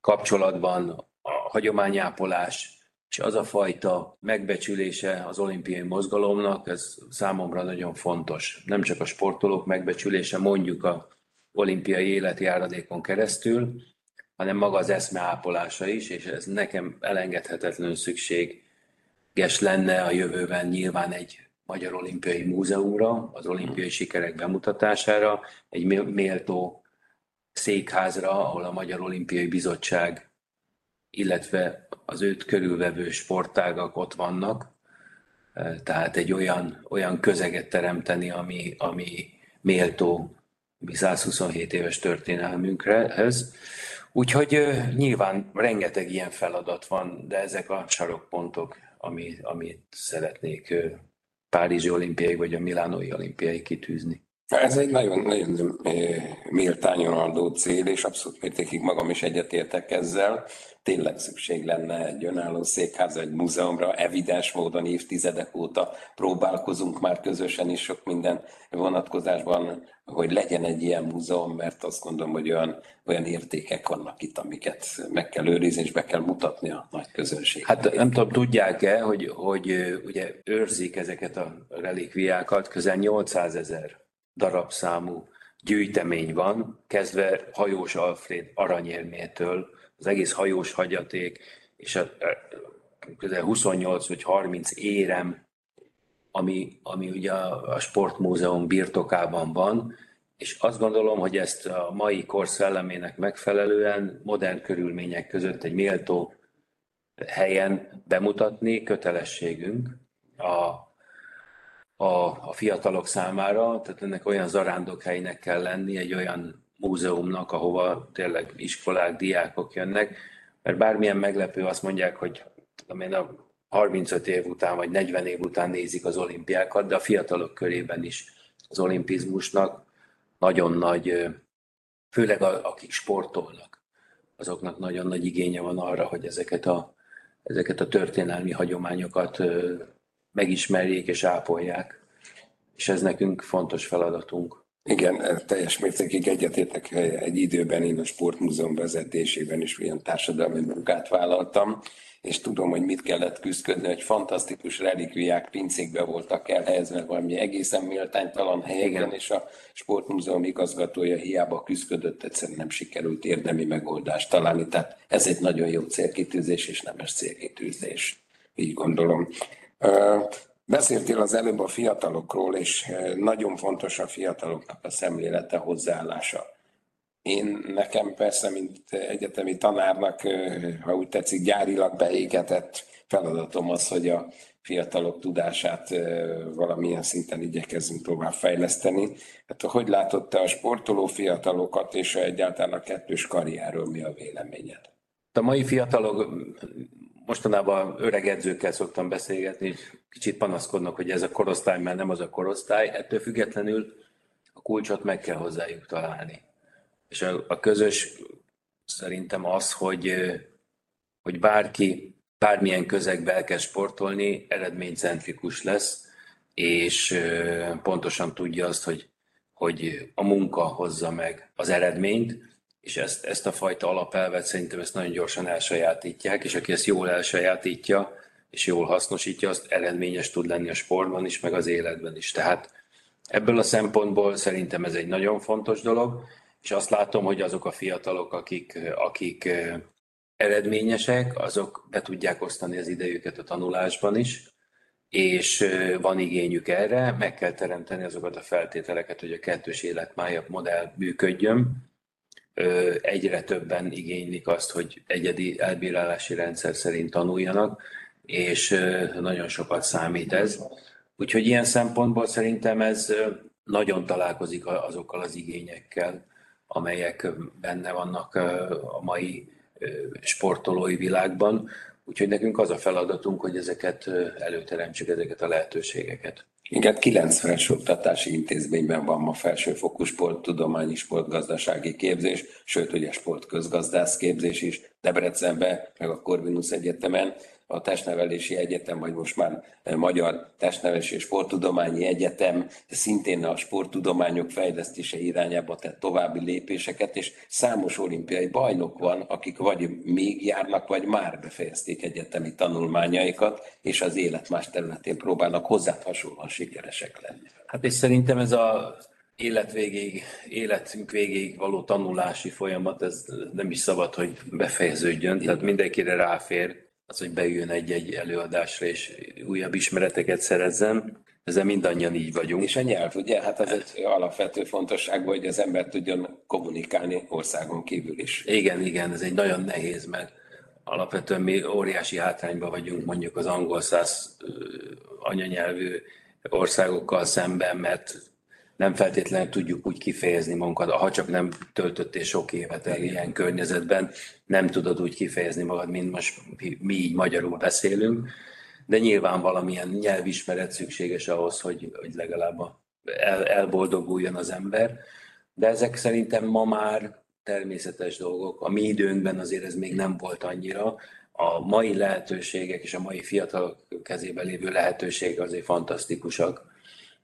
kapcsolatban a hagyományápolás, és az a fajta megbecsülése az olimpiai mozgalomnak, ez számomra nagyon fontos. Nem csak a sportolók megbecsülése, mondjuk a olimpiai életjáradékon keresztül, hanem maga az eszme ápolása is, és ez nekem elengedhetetlenül szükséges lenne a jövőben nyilván egy Magyar Olimpiai Múzeumra, az olimpiai sikerek bemutatására, egy méltó székházra, ahol a Magyar Olimpiai Bizottság, illetve az őt körülvevő sportágak ott vannak, tehát egy olyan, olyan közeget teremteni, ami, ami méltó mi 127 éves történelmünkhez. Úgyhogy nyilván rengeteg ilyen feladat van, de ezek a sarokpontok, ami, amit szeretnék Párizsi olimpiai vagy a Milánói olimpiai kitűzni. Ez egy nagyon-nagyon méltányolandó cél, és abszolút mértékig magam is egyetértek ezzel. Tényleg szükség lenne egy önálló székház, egy múzeumra, evidens módon évtizedek óta próbálkozunk már közösen is sok minden vonatkozásban, hogy legyen egy ilyen múzeum, mert azt gondolom, hogy olyan, olyan értékek vannak itt, amiket meg kell őrizni, és be kell mutatni a nagy közönség. Hát nem tudom, tudják-e, hogy, hogy ugye őrzik ezeket a relikviákat, közel 800 ezer darabszámú gyűjtemény van, kezdve hajós Alfred aranyérmétől, az egész hajós hagyaték, és a, közel 28 vagy 30 érem, ami, ami ugye a, a sportmúzeum birtokában van, és azt gondolom, hogy ezt a mai kor szellemének megfelelően modern körülmények között egy méltó helyen bemutatni kötelességünk a a, a fiatalok számára, tehát ennek olyan zarándokhelynek kell lenni, egy olyan múzeumnak, ahova tényleg iskolák, diákok jönnek, mert bármilyen meglepő azt mondják, hogy tudom én, a 35 év után vagy 40 év után nézik az olimpiákat, de a fiatalok körében is az olimpizmusnak nagyon nagy, főleg akik sportolnak, azoknak nagyon nagy igénye van arra, hogy ezeket a, ezeket a történelmi hagyományokat megismerjék és ápolják. És ez nekünk fontos feladatunk. Igen, teljes mértékig egyetértek. Egy időben én a sportmúzeum vezetésében is ilyen társadalmi munkát vállaltam, és tudom, hogy mit kellett küzdködni, hogy fantasztikus relikviák pincékbe voltak elhelyezve valami egészen méltánytalan helyeken, és a sportmúzeum igazgatója hiába küzdködött, egyszerűen nem sikerült érdemi megoldást találni. Tehát ez egy nagyon jó célkitűzés, és nemes célkitűzés, így gondolom. Beszéltél az előbb a fiatalokról, és nagyon fontos a fiataloknak a szemlélete, hozzáállása. Én nekem persze, mint egyetemi tanárnak, ha úgy tetszik, gyárilag beégetett feladatom az, hogy a fiatalok tudását valamilyen szinten igyekezzünk tovább fejleszteni. Hát hogy látott te a sportoló fiatalokat, és egyáltalán a kettős karrierről mi a véleményed? A mai fiatalok mostanában öreg edzőkkel szoktam beszélgetni, kicsit panaszkodnak, hogy ez a korosztály, mert nem az a korosztály. Ettől függetlenül a kulcsot meg kell hozzájuk találni. És a, a közös szerintem az, hogy, hogy bárki bármilyen közegbe elkezd sportolni, eredménycentrikus lesz, és pontosan tudja azt, hogy, hogy a munka hozza meg az eredményt, és ezt, ezt a fajta alapelvet szerintem ezt nagyon gyorsan elsajátítják, és aki ezt jól elsajátítja, és jól hasznosítja, azt eredményes tud lenni a sportban is, meg az életben is. Tehát ebből a szempontból szerintem ez egy nagyon fontos dolog, és azt látom, hogy azok a fiatalok, akik, akik eredményesek, azok be tudják osztani az idejüket a tanulásban is, és van igényük erre, meg kell teremteni azokat a feltételeket, hogy a kettős életmája modell működjön, egyre többen igénylik azt, hogy egyedi elbírálási rendszer szerint tanuljanak, és nagyon sokat számít ez. Úgyhogy ilyen szempontból szerintem ez nagyon találkozik azokkal az igényekkel, amelyek benne vannak a mai sportolói világban. Úgyhogy nekünk az a feladatunk, hogy ezeket előteremtsük, ezeket a lehetőségeket. Igen, 90-es oktatási intézményben van ma felsőfokú sporttudományi, sportgazdasági képzés, sőt ugye sportközgazdász képzés is Debrecenben, meg a Corvinus Egyetemen a Testnevelési Egyetem, vagy most már Magyar Testnevelési és Sporttudományi Egyetem szintén a sporttudományok fejlesztése irányába tett további lépéseket, és számos olimpiai bajnok van, akik vagy még járnak, vagy már befejezték egyetemi tanulmányaikat, és az élet más területén próbálnak hozzá hasonlóan sikeresek lenni. Hát és szerintem ez a élet végéig, életünk végéig való tanulási folyamat, ez nem is szabad, hogy befejeződjön, tehát mindenkire ráfér az, hogy bejön egy-egy előadásra, és újabb ismereteket szerezzem. Ezzel mindannyian így vagyunk. És a nyelv, ugye? Hát ez egy alapvető fontosság, hogy az ember tudjon kommunikálni országon kívül is. Igen, igen, ez egy nagyon nehéz, mert alapvetően mi óriási hátrányban vagyunk mondjuk az angol száz anyanyelvű országokkal szemben, mert nem feltétlenül tudjuk úgy kifejezni magunkat, ha csak nem töltöttél sok évet el ilyen környezetben, nem tudod úgy kifejezni magad, mint most mi így magyarul beszélünk, de nyilván valamilyen nyelvismeret szükséges ahhoz, hogy, hogy legalább el, elboldoguljon az ember. De ezek szerintem ma már természetes dolgok. A mi időnkben azért ez még nem volt annyira. A mai lehetőségek és a mai fiatal kezében lévő lehetőségek azért fantasztikusak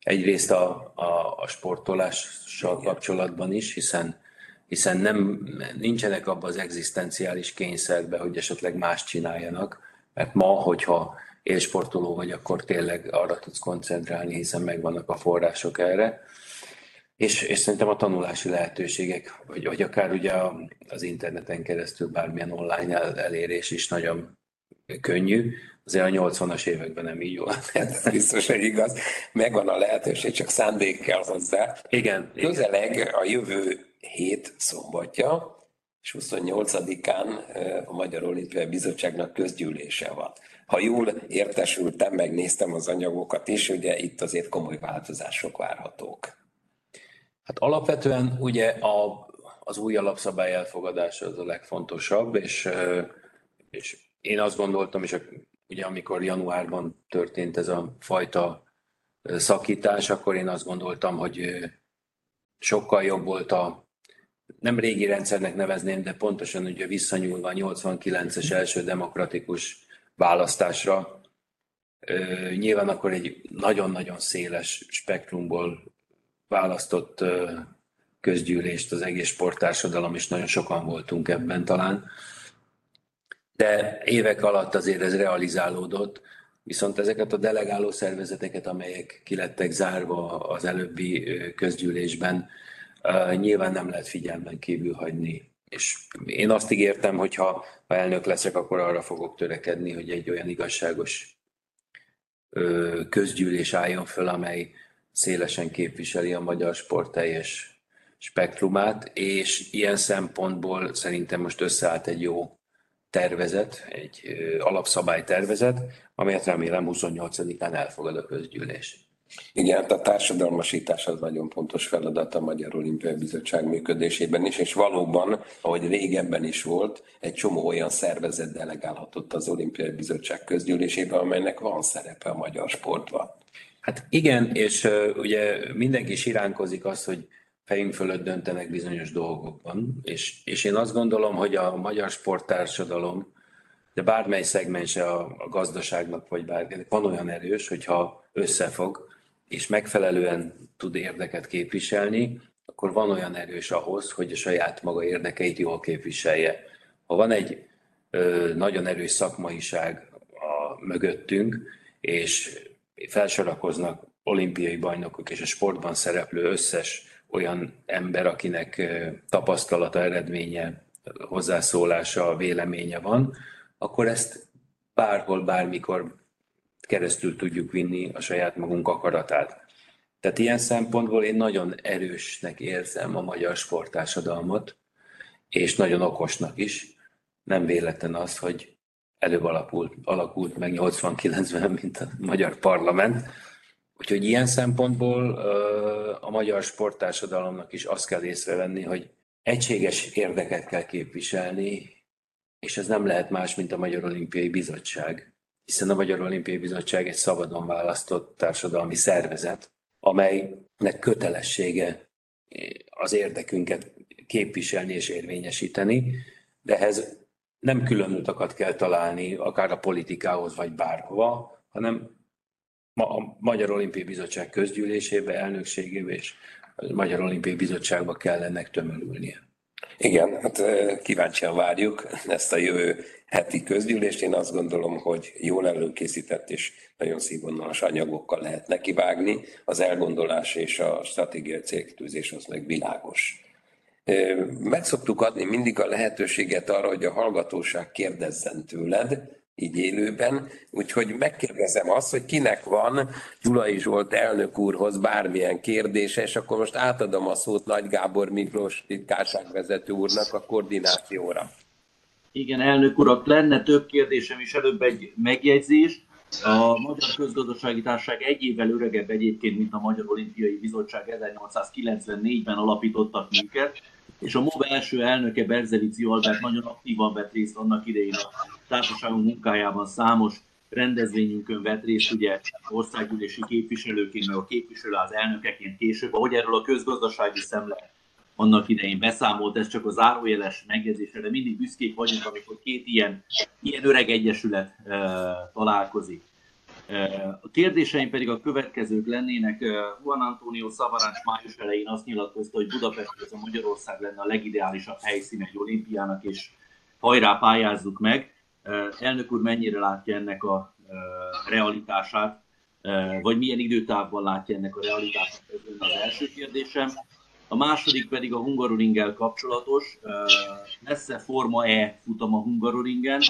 Egyrészt a, a, a sportolással kapcsolatban is, hiszen, hiszen nem, nincsenek abban az egzisztenciális kényszerben, hogy esetleg más csináljanak, mert ma, hogyha élsportoló vagy, akkor tényleg arra tudsz koncentrálni, hiszen megvannak a források erre. És, és szerintem a tanulási lehetőségek, vagy, vagy akár ugye az interneten keresztül bármilyen online elérés is nagyon könnyű, azért a 80-as években nem így volt. Ez biztos, hogy igaz. Megvan a lehetőség, csak szándék kell hozzá. Igen. Közeleg igen. a jövő hét szombatja, és 28-án a Magyar Olimpiai Bizottságnak közgyűlése van. Ha jól értesültem, megnéztem az anyagokat is, ugye itt azért komoly változások várhatók. Hát alapvetően ugye a, az új alapszabály elfogadása az a legfontosabb, és, és én azt gondoltam, és ugye amikor januárban történt ez a fajta szakítás, akkor én azt gondoltam, hogy sokkal jobb volt a, nem régi rendszernek nevezném, de pontosan ugye visszanyúlva a 89-es első demokratikus választásra, nyilván akkor egy nagyon-nagyon széles spektrumból választott közgyűlést az egész sporttársadalom, és nagyon sokan voltunk ebben talán de évek alatt azért ez realizálódott, viszont ezeket a delegáló szervezeteket, amelyek kilettek zárva az előbbi közgyűlésben, nyilván nem lehet figyelmen kívül hagyni. És én azt ígértem, hogy ha, ha elnök leszek, akkor arra fogok törekedni, hogy egy olyan igazságos közgyűlés álljon föl, amely szélesen képviseli a magyar sport teljes spektrumát, és ilyen szempontból szerintem most összeállt egy jó tervezet, egy alapszabálytervezet, amelyet remélem 28-án elfogad a közgyűlés. Igen, hát a társadalmasítás az nagyon fontos feladat a Magyar Olimpiai Bizottság működésében is, és valóban, ahogy régebben is volt, egy csomó olyan szervezet delegálhatott az Olimpiai Bizottság közgyűlésébe, amelynek van szerepe a magyar sportban. Hát igen, és uh, ugye mindenki siránkozik azt, hogy fejünk fölött döntenek bizonyos dolgokban, és, és én azt gondolom, hogy a magyar sporttársadalom, de bármely szegmense a, a gazdaságnak, vagy bárkinek van olyan erős, hogyha összefog, és megfelelően tud érdeket képviselni, akkor van olyan erős ahhoz, hogy a saját maga érdekeit jól képviselje. Ha van egy ö, nagyon erős szakmaiság a mögöttünk, és felsorakoznak olimpiai bajnokok és a sportban szereplő összes olyan ember, akinek tapasztalata, eredménye, hozzászólása, véleménye van, akkor ezt bárhol, bármikor keresztül tudjuk vinni a saját magunk akaratát. Tehát ilyen szempontból én nagyon erősnek érzem a magyar sportársadalmat, és nagyon okosnak is. Nem véletlen az, hogy előbb alakult, alakult meg 89-ben, mint a magyar parlament, Úgyhogy ilyen szempontból a magyar sporttársadalomnak is azt kell észrevenni, hogy egységes érdeket kell képviselni, és ez nem lehet más, mint a Magyar Olimpiai Bizottság, hiszen a Magyar Olimpiai Bizottság egy szabadon választott társadalmi szervezet, amelynek kötelessége az érdekünket képviselni és érvényesíteni, de ehhez nem külön utakat kell találni, akár a politikához, vagy bárhova, hanem a Magyar Olimpiai Bizottság közgyűlésébe, elnökségébe és a Magyar Olimpiai Bizottságba kell ennek tömörülnie. Igen, hát kíváncsian várjuk ezt a jövő heti közgyűlést. Én azt gondolom, hogy jól előkészített és nagyon színvonalas anyagokkal lehet nekivágni. Az elgondolás és a stratégiai célkitűzés az meg világos. Meg szoktuk adni mindig a lehetőséget arra, hogy a hallgatóság kérdezzen tőled, így élőben, úgyhogy megkérdezem azt, hogy kinek van Gyulai Zsolt elnök úrhoz bármilyen kérdése, és akkor most átadom a szót Nagy Gábor Miklós titkárságvezető úrnak a koordinációra. Igen, elnök urak, lenne több kérdésem is, előbb egy megjegyzés. A Magyar Közgazdasági Társaság egy évvel öregebb egyébként, mint a Magyar Olimpiai Bizottság 1894-ben alapítottak minket, és a MOV első elnöke Berzelici Albert nagyon aktívan vett részt annak idején a társaságunk munkájában számos rendezvényünkön vett részt, ugye országgyűlési képviselőként, meg a képviselő az elnökeként később, ahogy erről a közgazdasági szemle annak idején beszámolt, ez csak a zárójeles megjegyzése, de mindig büszkék vagyunk, amikor két ilyen, ilyen öreg egyesület uh, találkozik. A kérdéseim pedig a következők lennének. Juan Antonio Szavarács május elején azt nyilatkozta, hogy Budapest ez a Magyarország lenne a legideálisabb helyszín egy olimpiának, és hajrá pályázzuk meg. Elnök úr mennyire látja ennek a realitását, vagy milyen időtávban látja ennek a realitását? Ez az első kérdésem. A második pedig a Hungaroringgel kapcsolatos. Lesz-e Forma E futam a Hungaroringen,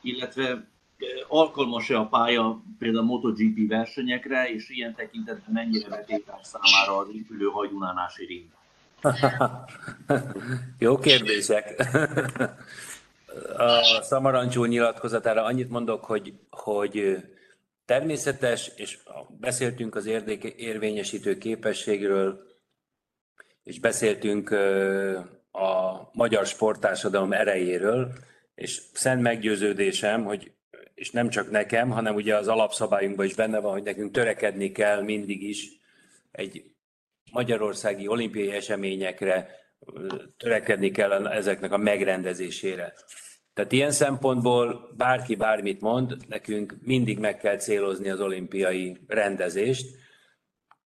illetve alkalmas-e a pálya például MotoGP versenyekre, és ilyen tekintetben mennyire vetétás számára az épülő hagyunánási ring? Jó kérdések. A Szamarancsó nyilatkozatára annyit mondok, hogy, hogy természetes, és beszéltünk az érvényesítő képességről, és beszéltünk a magyar sporttársadalom erejéről, és szent meggyőződésem, hogy és nem csak nekem, hanem ugye az alapszabályunkban is benne van, hogy nekünk törekedni kell mindig is egy magyarországi olimpiai eseményekre, törekedni kell ezeknek a megrendezésére. Tehát ilyen szempontból bárki bármit mond, nekünk mindig meg kell célozni az olimpiai rendezést,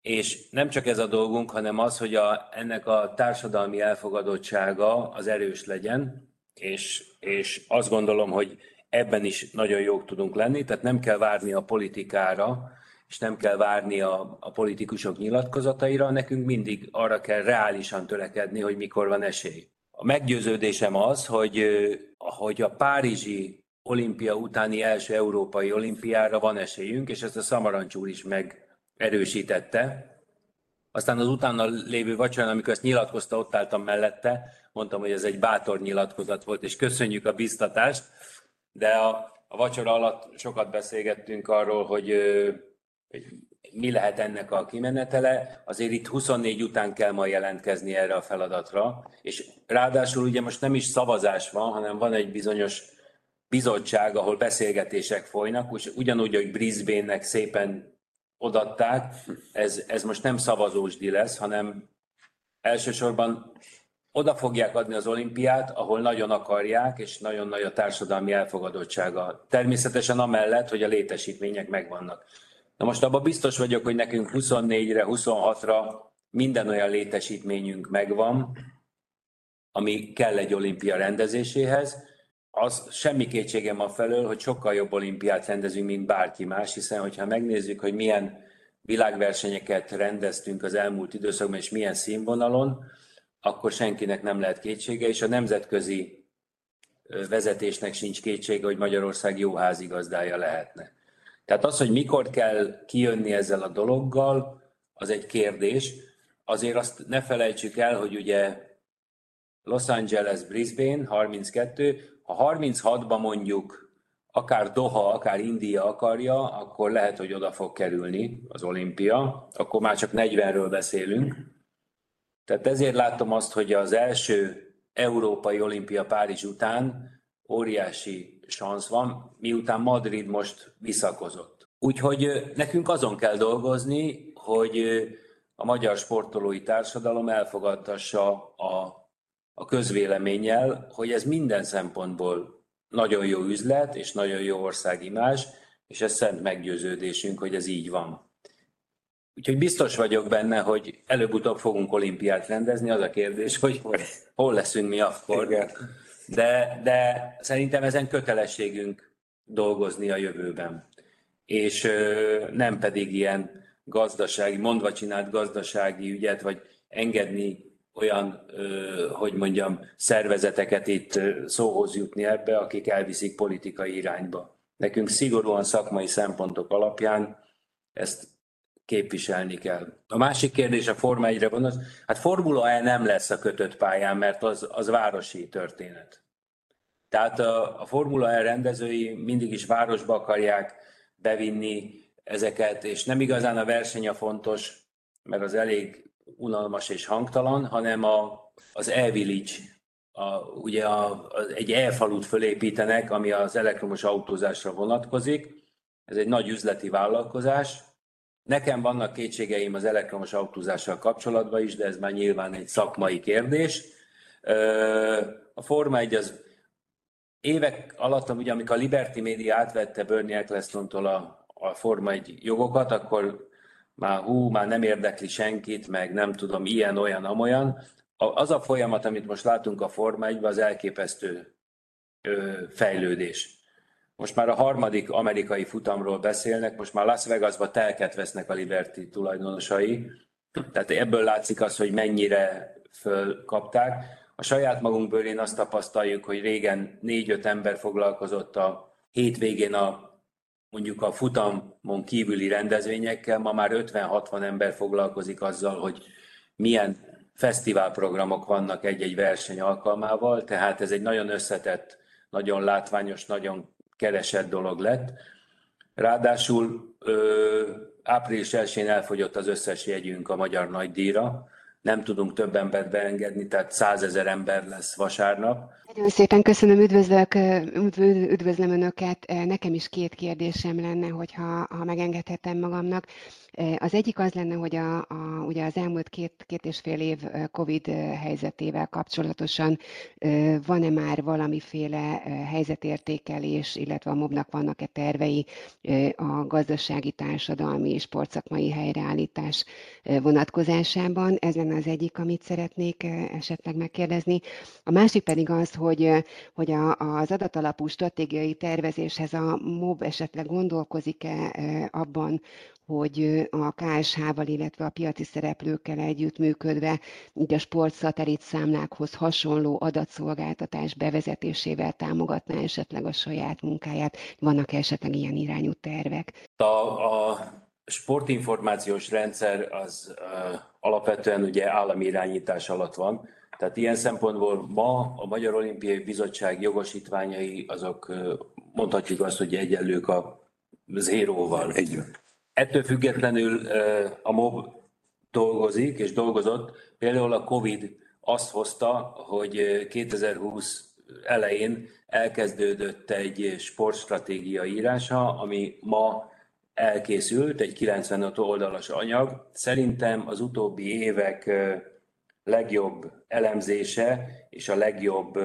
és nem csak ez a dolgunk, hanem az, hogy a, ennek a társadalmi elfogadottsága az erős legyen, és, és azt gondolom, hogy ebben is nagyon jók tudunk lenni, tehát nem kell várni a politikára, és nem kell várni a, a politikusok nyilatkozataira, nekünk mindig arra kell reálisan törekedni, hogy mikor van esély. A meggyőződésem az, hogy, hogy a Párizsi olimpia utáni első európai olimpiára van esélyünk, és ezt a Szamarancs úr is megerősítette. Aztán az utána lévő vacsorán, amikor ezt nyilatkozta, ott álltam mellette, mondtam, hogy ez egy bátor nyilatkozat volt, és köszönjük a biztatást de a, a vacsora alatt sokat beszélgettünk arról, hogy, hogy mi lehet ennek a kimenetele. Azért itt 24 után kell ma jelentkezni erre a feladatra, és ráadásul ugye most nem is szavazás van, hanem van egy bizonyos bizottság, ahol beszélgetések folynak, és ugyanúgy, hogy Brisbane-nek szépen odatták, ez, ez most nem szavazósdi lesz, hanem elsősorban oda fogják adni az olimpiát, ahol nagyon akarják, és nagyon nagy a társadalmi elfogadottsága. Természetesen amellett, hogy a létesítmények megvannak. Na most abban biztos vagyok, hogy nekünk 24-re, 26-ra minden olyan létesítményünk megvan, ami kell egy olimpia rendezéséhez. Az semmi kétségem a felől, hogy sokkal jobb olimpiát rendezünk, mint bárki más, hiszen hogyha megnézzük, hogy milyen világversenyeket rendeztünk az elmúlt időszakban, és milyen színvonalon, akkor senkinek nem lehet kétsége, és a nemzetközi vezetésnek sincs kétsége, hogy Magyarország jó házigazdája lehetne. Tehát az, hogy mikor kell kijönni ezzel a dologgal, az egy kérdés. Azért azt ne felejtsük el, hogy ugye Los Angeles, Brisbane, 32, ha 36-ban mondjuk akár Doha, akár India akarja, akkor lehet, hogy oda fog kerülni az olimpia, akkor már csak 40-ről beszélünk. Tehát ezért látom azt, hogy az első Európai Olimpia Párizs után óriási szansz van, miután Madrid most visszakozott. Úgyhogy nekünk azon kell dolgozni, hogy a magyar sportolói társadalom elfogadtassa a, a közvéleménnyel, hogy ez minden szempontból nagyon jó üzlet és nagyon jó országimás, és ez szent meggyőződésünk, hogy ez így van. Úgyhogy biztos vagyok benne, hogy előbb-utóbb fogunk olimpiát rendezni. Az a kérdés, hogy hol leszünk mi akkor. De, de szerintem ezen kötelességünk dolgozni a jövőben. És nem pedig ilyen gazdasági, mondva csinált gazdasági ügyet, vagy engedni olyan, hogy mondjam, szervezeteket itt szóhoz jutni ebbe, akik elviszik politikai irányba. Nekünk szigorúan szakmai szempontok alapján ezt képviselni kell. A másik kérdés a Forma 1-re van, az, hát Formula E nem lesz a kötött pályán, mert az, az városi történet. Tehát a, a Formula E rendezői mindig is városba akarják bevinni ezeket, és nem igazán a verseny a fontos, mert az elég unalmas és hangtalan, hanem a, az e-village, a, ugye a, a, egy e-falut fölépítenek, ami az elektromos autózásra vonatkozik. Ez egy nagy üzleti vállalkozás, Nekem vannak kétségeim az elektromos autózással kapcsolatban is, de ez már nyilván egy szakmai kérdés. A Forma 1 az évek alatt, ugye, amikor a Liberty Media átvette Bernie Ecclestontól a, a Forma 1 jogokat, akkor már hú, már nem érdekli senkit, meg nem tudom, ilyen, olyan, amolyan. Az a folyamat, amit most látunk a Forma 1 az elképesztő fejlődés. Most már a harmadik amerikai futamról beszélnek, most már Las Vegasba telket vesznek a Liberty tulajdonosai. Tehát ebből látszik az, hogy mennyire fölkapták. A saját magunkból én azt tapasztaljuk, hogy régen négy-öt ember foglalkozott a hétvégén a mondjuk a futamon kívüli rendezvényekkel, ma már 50-60 ember foglalkozik azzal, hogy milyen fesztiválprogramok vannak egy-egy verseny alkalmával, tehát ez egy nagyon összetett, nagyon látványos, nagyon keresett dolog lett. Ráadásul ö, április 1-én elfogyott az összes jegyünk a Magyar Nagydíjra, nem tudunk több embert beengedni, tehát százezer ember lesz vasárnap. Nagyon szépen köszönöm, üdvözlök, üdvözlöm Önöket. Nekem is két kérdésem lenne, hogyha ha megengedhetem magamnak. Az egyik az lenne, hogy a, a, ugye az elmúlt két, két és fél év COVID helyzetével kapcsolatosan van-e már valamiféle helyzetértékelés, illetve a MOB-nak vannak-e tervei a gazdasági, társadalmi és sportszakmai helyreállítás vonatkozásában? Ez lenne az egyik, amit szeretnék esetleg megkérdezni. A másik pedig az, hogy, hogy a, az adatalapú stratégiai tervezéshez a MOB esetleg gondolkozik-e abban, hogy a KSH-val, illetve a piaci szereplőkkel együttműködve így a sportszatellit számlákhoz hasonló adatszolgáltatás bevezetésével támogatná esetleg a saját munkáját. Vannak -e esetleg ilyen irányú tervek? A, a sportinformációs rendszer az uh, alapvetően ugye állami irányítás alatt van, tehát ilyen szempontból ma a Magyar Olimpiai Bizottság jogosítványai azok mondhatjuk azt, hogy egyenlők a zéróval. Egy. Ettől függetlenül a MOB dolgozik és dolgozott. Például a Covid azt hozta, hogy 2020 elején elkezdődött egy sportstratégia írása, ami ma elkészült, egy 95 oldalas anyag. Szerintem az utóbbi évek legjobb elemzése és a legjobb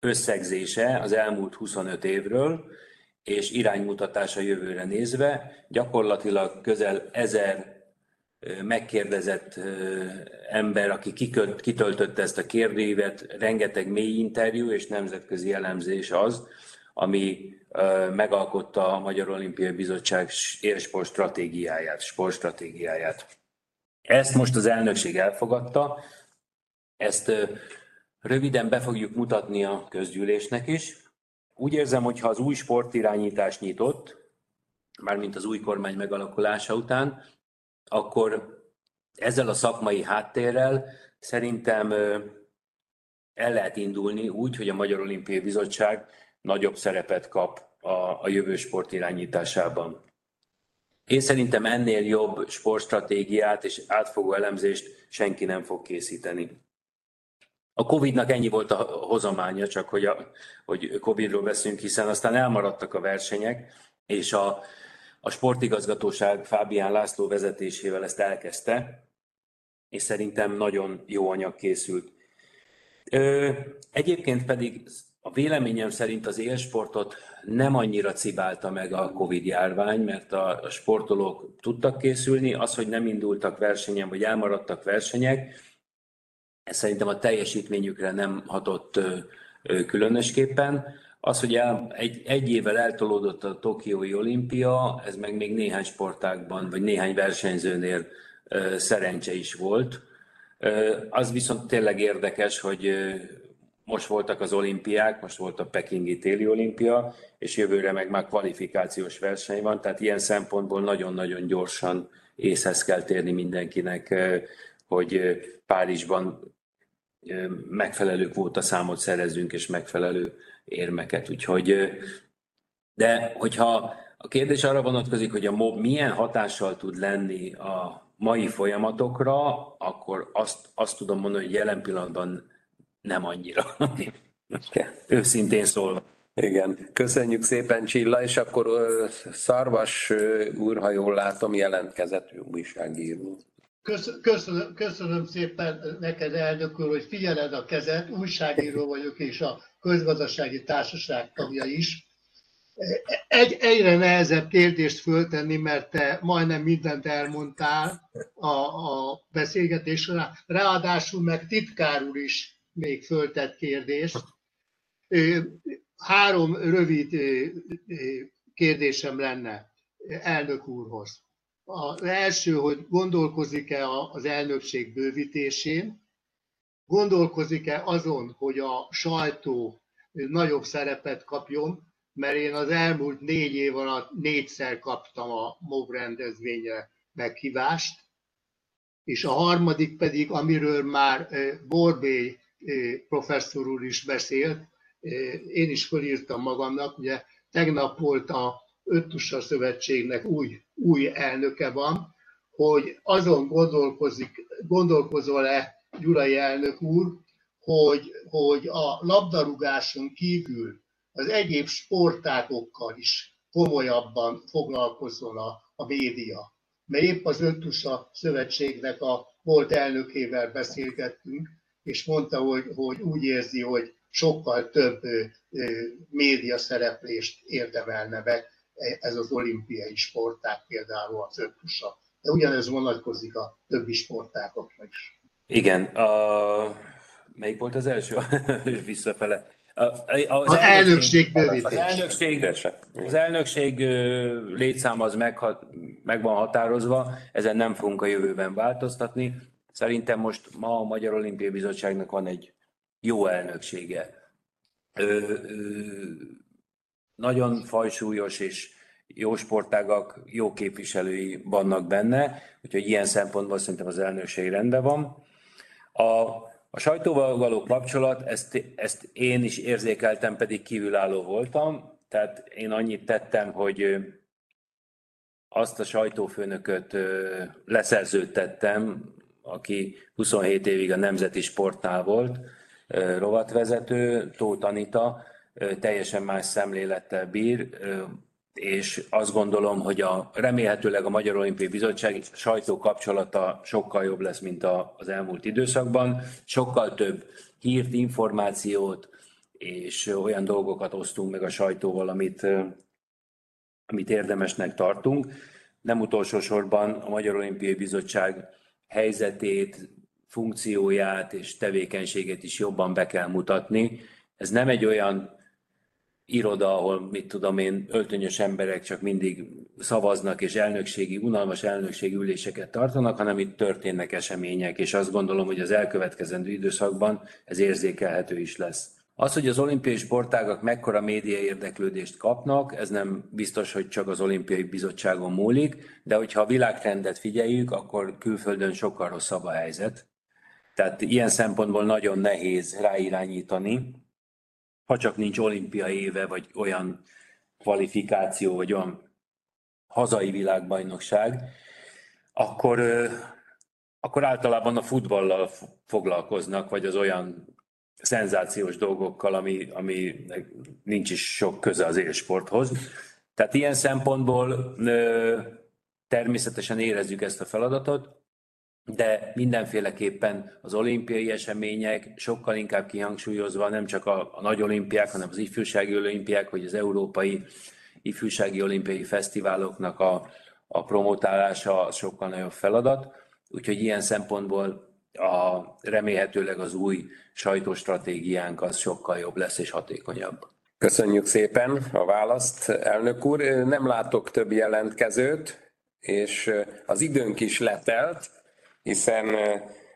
összegzése az elmúlt 25 évről, és iránymutatása jövőre nézve. Gyakorlatilag közel ezer megkérdezett ember, aki kitöltötte ezt a kérdévet, rengeteg mély interjú és nemzetközi elemzés az, ami megalkotta a Magyar Olimpiai Bizottság élsport stratégiáját, sportstratégiáját. Ezt most az elnökség elfogadta, ezt röviden be fogjuk mutatni a közgyűlésnek is. Úgy érzem, hogy ha az új sportirányítás nyitott, mármint az új kormány megalakulása után, akkor ezzel a szakmai háttérrel szerintem el lehet indulni úgy, hogy a Magyar Olimpiai Bizottság nagyobb szerepet kap a, a jövő sport irányításában. Én szerintem ennél jobb sportstratégiát és átfogó elemzést senki nem fog készíteni. A Covid-nak ennyi volt a hozománya, csak hogy, a, hogy Covid-ról beszélünk, hiszen aztán elmaradtak a versenyek, és a, a sportigazgatóság Fábián László vezetésével ezt elkezdte, és szerintem nagyon jó anyag készült. Ö, egyébként pedig a véleményem szerint az élsportot nem annyira cibálta meg a Covid járvány, mert a sportolók tudtak készülni, az, hogy nem indultak versenyen, vagy elmaradtak versenyek, szerintem a teljesítményükre nem hatott különösképpen. Az, hogy egy, egy évvel eltolódott a Tokiói olimpia, ez meg még néhány sportákban, vagy néhány versenyzőnél szerencse is volt. Az viszont tényleg érdekes, hogy most voltak az olimpiák, most volt a Pekingi téli olimpia, és jövőre meg már kvalifikációs verseny van, tehát ilyen szempontból nagyon-nagyon gyorsan észhez kell térni mindenkinek, hogy Párizsban megfelelő kvóta számot szerezzünk, és megfelelő érmeket. Úgyhogy, de hogyha a kérdés arra vonatkozik, hogy a MOB milyen hatással tud lenni a mai folyamatokra, akkor azt, azt tudom mondani, hogy jelen pillanatban nem annyira. Őszintén szólva. Igen, köszönjük szépen Csilla, és akkor Szarvas úr, ha jól látom, jelentkezett újságíró. Köszönöm, köszönöm szépen neked, elnök úr, hogy figyeled a kezet. Újságíró vagyok, és a közgazdasági társaság tagja is. Egy, egyre nehezebb kérdést föltenni, mert te majdnem mindent elmondtál a, a beszélgetésre. Ráadásul meg titkár úr is még föltett kérdést. Három rövid kérdésem lenne elnök úrhoz. Az első, hogy gondolkozik-e az elnökség bővítésén, gondolkozik-e azon, hogy a sajtó nagyobb szerepet kapjon, mert én az elmúlt négy év alatt négyszer kaptam a MOV rendezvényre meghívást, és a harmadik pedig, amiről már Borbély professzor úr is beszélt, én is fölírtam magamnak, ugye tegnap volt a Öttusa Szövetségnek új, új elnöke van, hogy azon gondolkozik, gondolkozol-e Gyurai elnök úr, hogy, hogy a labdarúgáson kívül az egyéb sportágokkal is komolyabban foglalkozzon a, a média. Mert épp az Öttusa Szövetségnek a volt elnökével beszélgettünk, és mondta, hogy, hogy úgy érzi, hogy sokkal több média szereplést érdemelne be ez az olimpiai sporták, például az öttusa. De ugyanez vonatkozik a többi sportákokra is. Igen, a... melyik volt az első? Visszafele. Az, az elnökség bővítés. Az elnökség, az elnökség létszám az meg, meg van határozva, ezen nem fogunk a jövőben változtatni. Szerintem most ma a Magyar Olimpiai Bizottságnak van egy jó elnöksége. Ö, ö, nagyon fajsúlyos és jó sportágak, jó képviselői vannak benne, úgyhogy ilyen szempontból szerintem az elnökség rendben van. A, a sajtóval való kapcsolat, ezt, ezt én is érzékeltem, pedig kívülálló voltam, tehát én annyit tettem, hogy azt a sajtófőnököt leszerződtettem, aki 27 évig a Nemzeti Sportnál volt, rovatvezető, Tóth Anita, teljesen más szemlélettel bír, és azt gondolom, hogy a, remélhetőleg a Magyar Olimpiai Bizottság sajtó kapcsolata sokkal jobb lesz, mint a, az elmúlt időszakban. Sokkal több hírt, információt és olyan dolgokat osztunk meg a sajtóval, amit, amit érdemesnek tartunk. Nem utolsó sorban a Magyar Olimpiai Bizottság helyzetét, funkcióját és tevékenységét is jobban be kell mutatni. Ez nem egy olyan iroda, ahol, mit tudom én, öltönyös emberek csak mindig szavaznak és elnökségi, unalmas elnökségi üléseket tartanak, hanem itt történnek események, és azt gondolom, hogy az elkövetkezendő időszakban ez érzékelhető is lesz. Az, hogy az olimpiai sportágak mekkora média érdeklődést kapnak, ez nem biztos, hogy csak az olimpiai bizottságon múlik, de hogyha a világtrendet figyeljük, akkor külföldön sokkal rosszabb a helyzet. Tehát ilyen szempontból nagyon nehéz ráirányítani, ha csak nincs olimpia éve, vagy olyan kvalifikáció, vagy olyan hazai világbajnokság, akkor, akkor általában a futballal foglalkoznak, vagy az olyan szenzációs dolgokkal, ami, ami nincs is sok köze az élsporthoz. Tehát ilyen szempontból természetesen érezzük ezt a feladatot, de mindenféleképpen az olimpiai események sokkal inkább kihangsúlyozva nem csak a, a nagy olimpiák, hanem az ifjúsági olimpiák, vagy az európai ifjúsági olimpiai fesztiváloknak a, a promotálása sokkal nagyobb feladat. Úgyhogy ilyen szempontból a, remélhetőleg az új sajtóstratégiánk az sokkal jobb lesz és hatékonyabb. Köszönjük szépen a választ, elnök úr. Nem látok több jelentkezőt, és az időnk is letelt, hiszen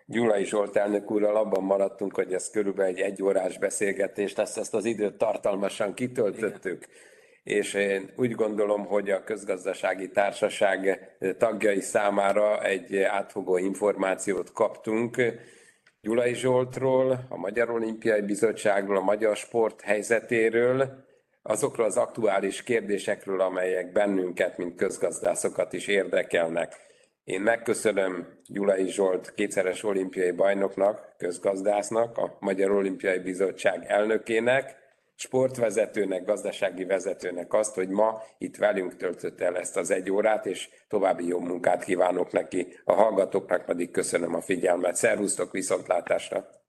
Gyulai Zsolt elnök úrral abban maradtunk, hogy ez körülbelül egy egyórás beszélgetés lesz, ezt az időt tartalmasan kitöltöttük. Igen és én úgy gondolom, hogy a közgazdasági társaság tagjai számára egy átfogó információt kaptunk Gyulai Zsoltról, a Magyar Olimpiai Bizottságról, a magyar sport helyzetéről, azokról az aktuális kérdésekről, amelyek bennünket, mint közgazdászokat is érdekelnek. Én megköszönöm Gyulai Zsolt kétszeres olimpiai bajnoknak, közgazdásznak, a Magyar Olimpiai Bizottság elnökének, sportvezetőnek, gazdasági vezetőnek azt, hogy ma itt velünk töltött el ezt az egy órát, és további jó munkát kívánok neki. A hallgatóknak pedig köszönöm a figyelmet. Szervusztok, viszontlátásra!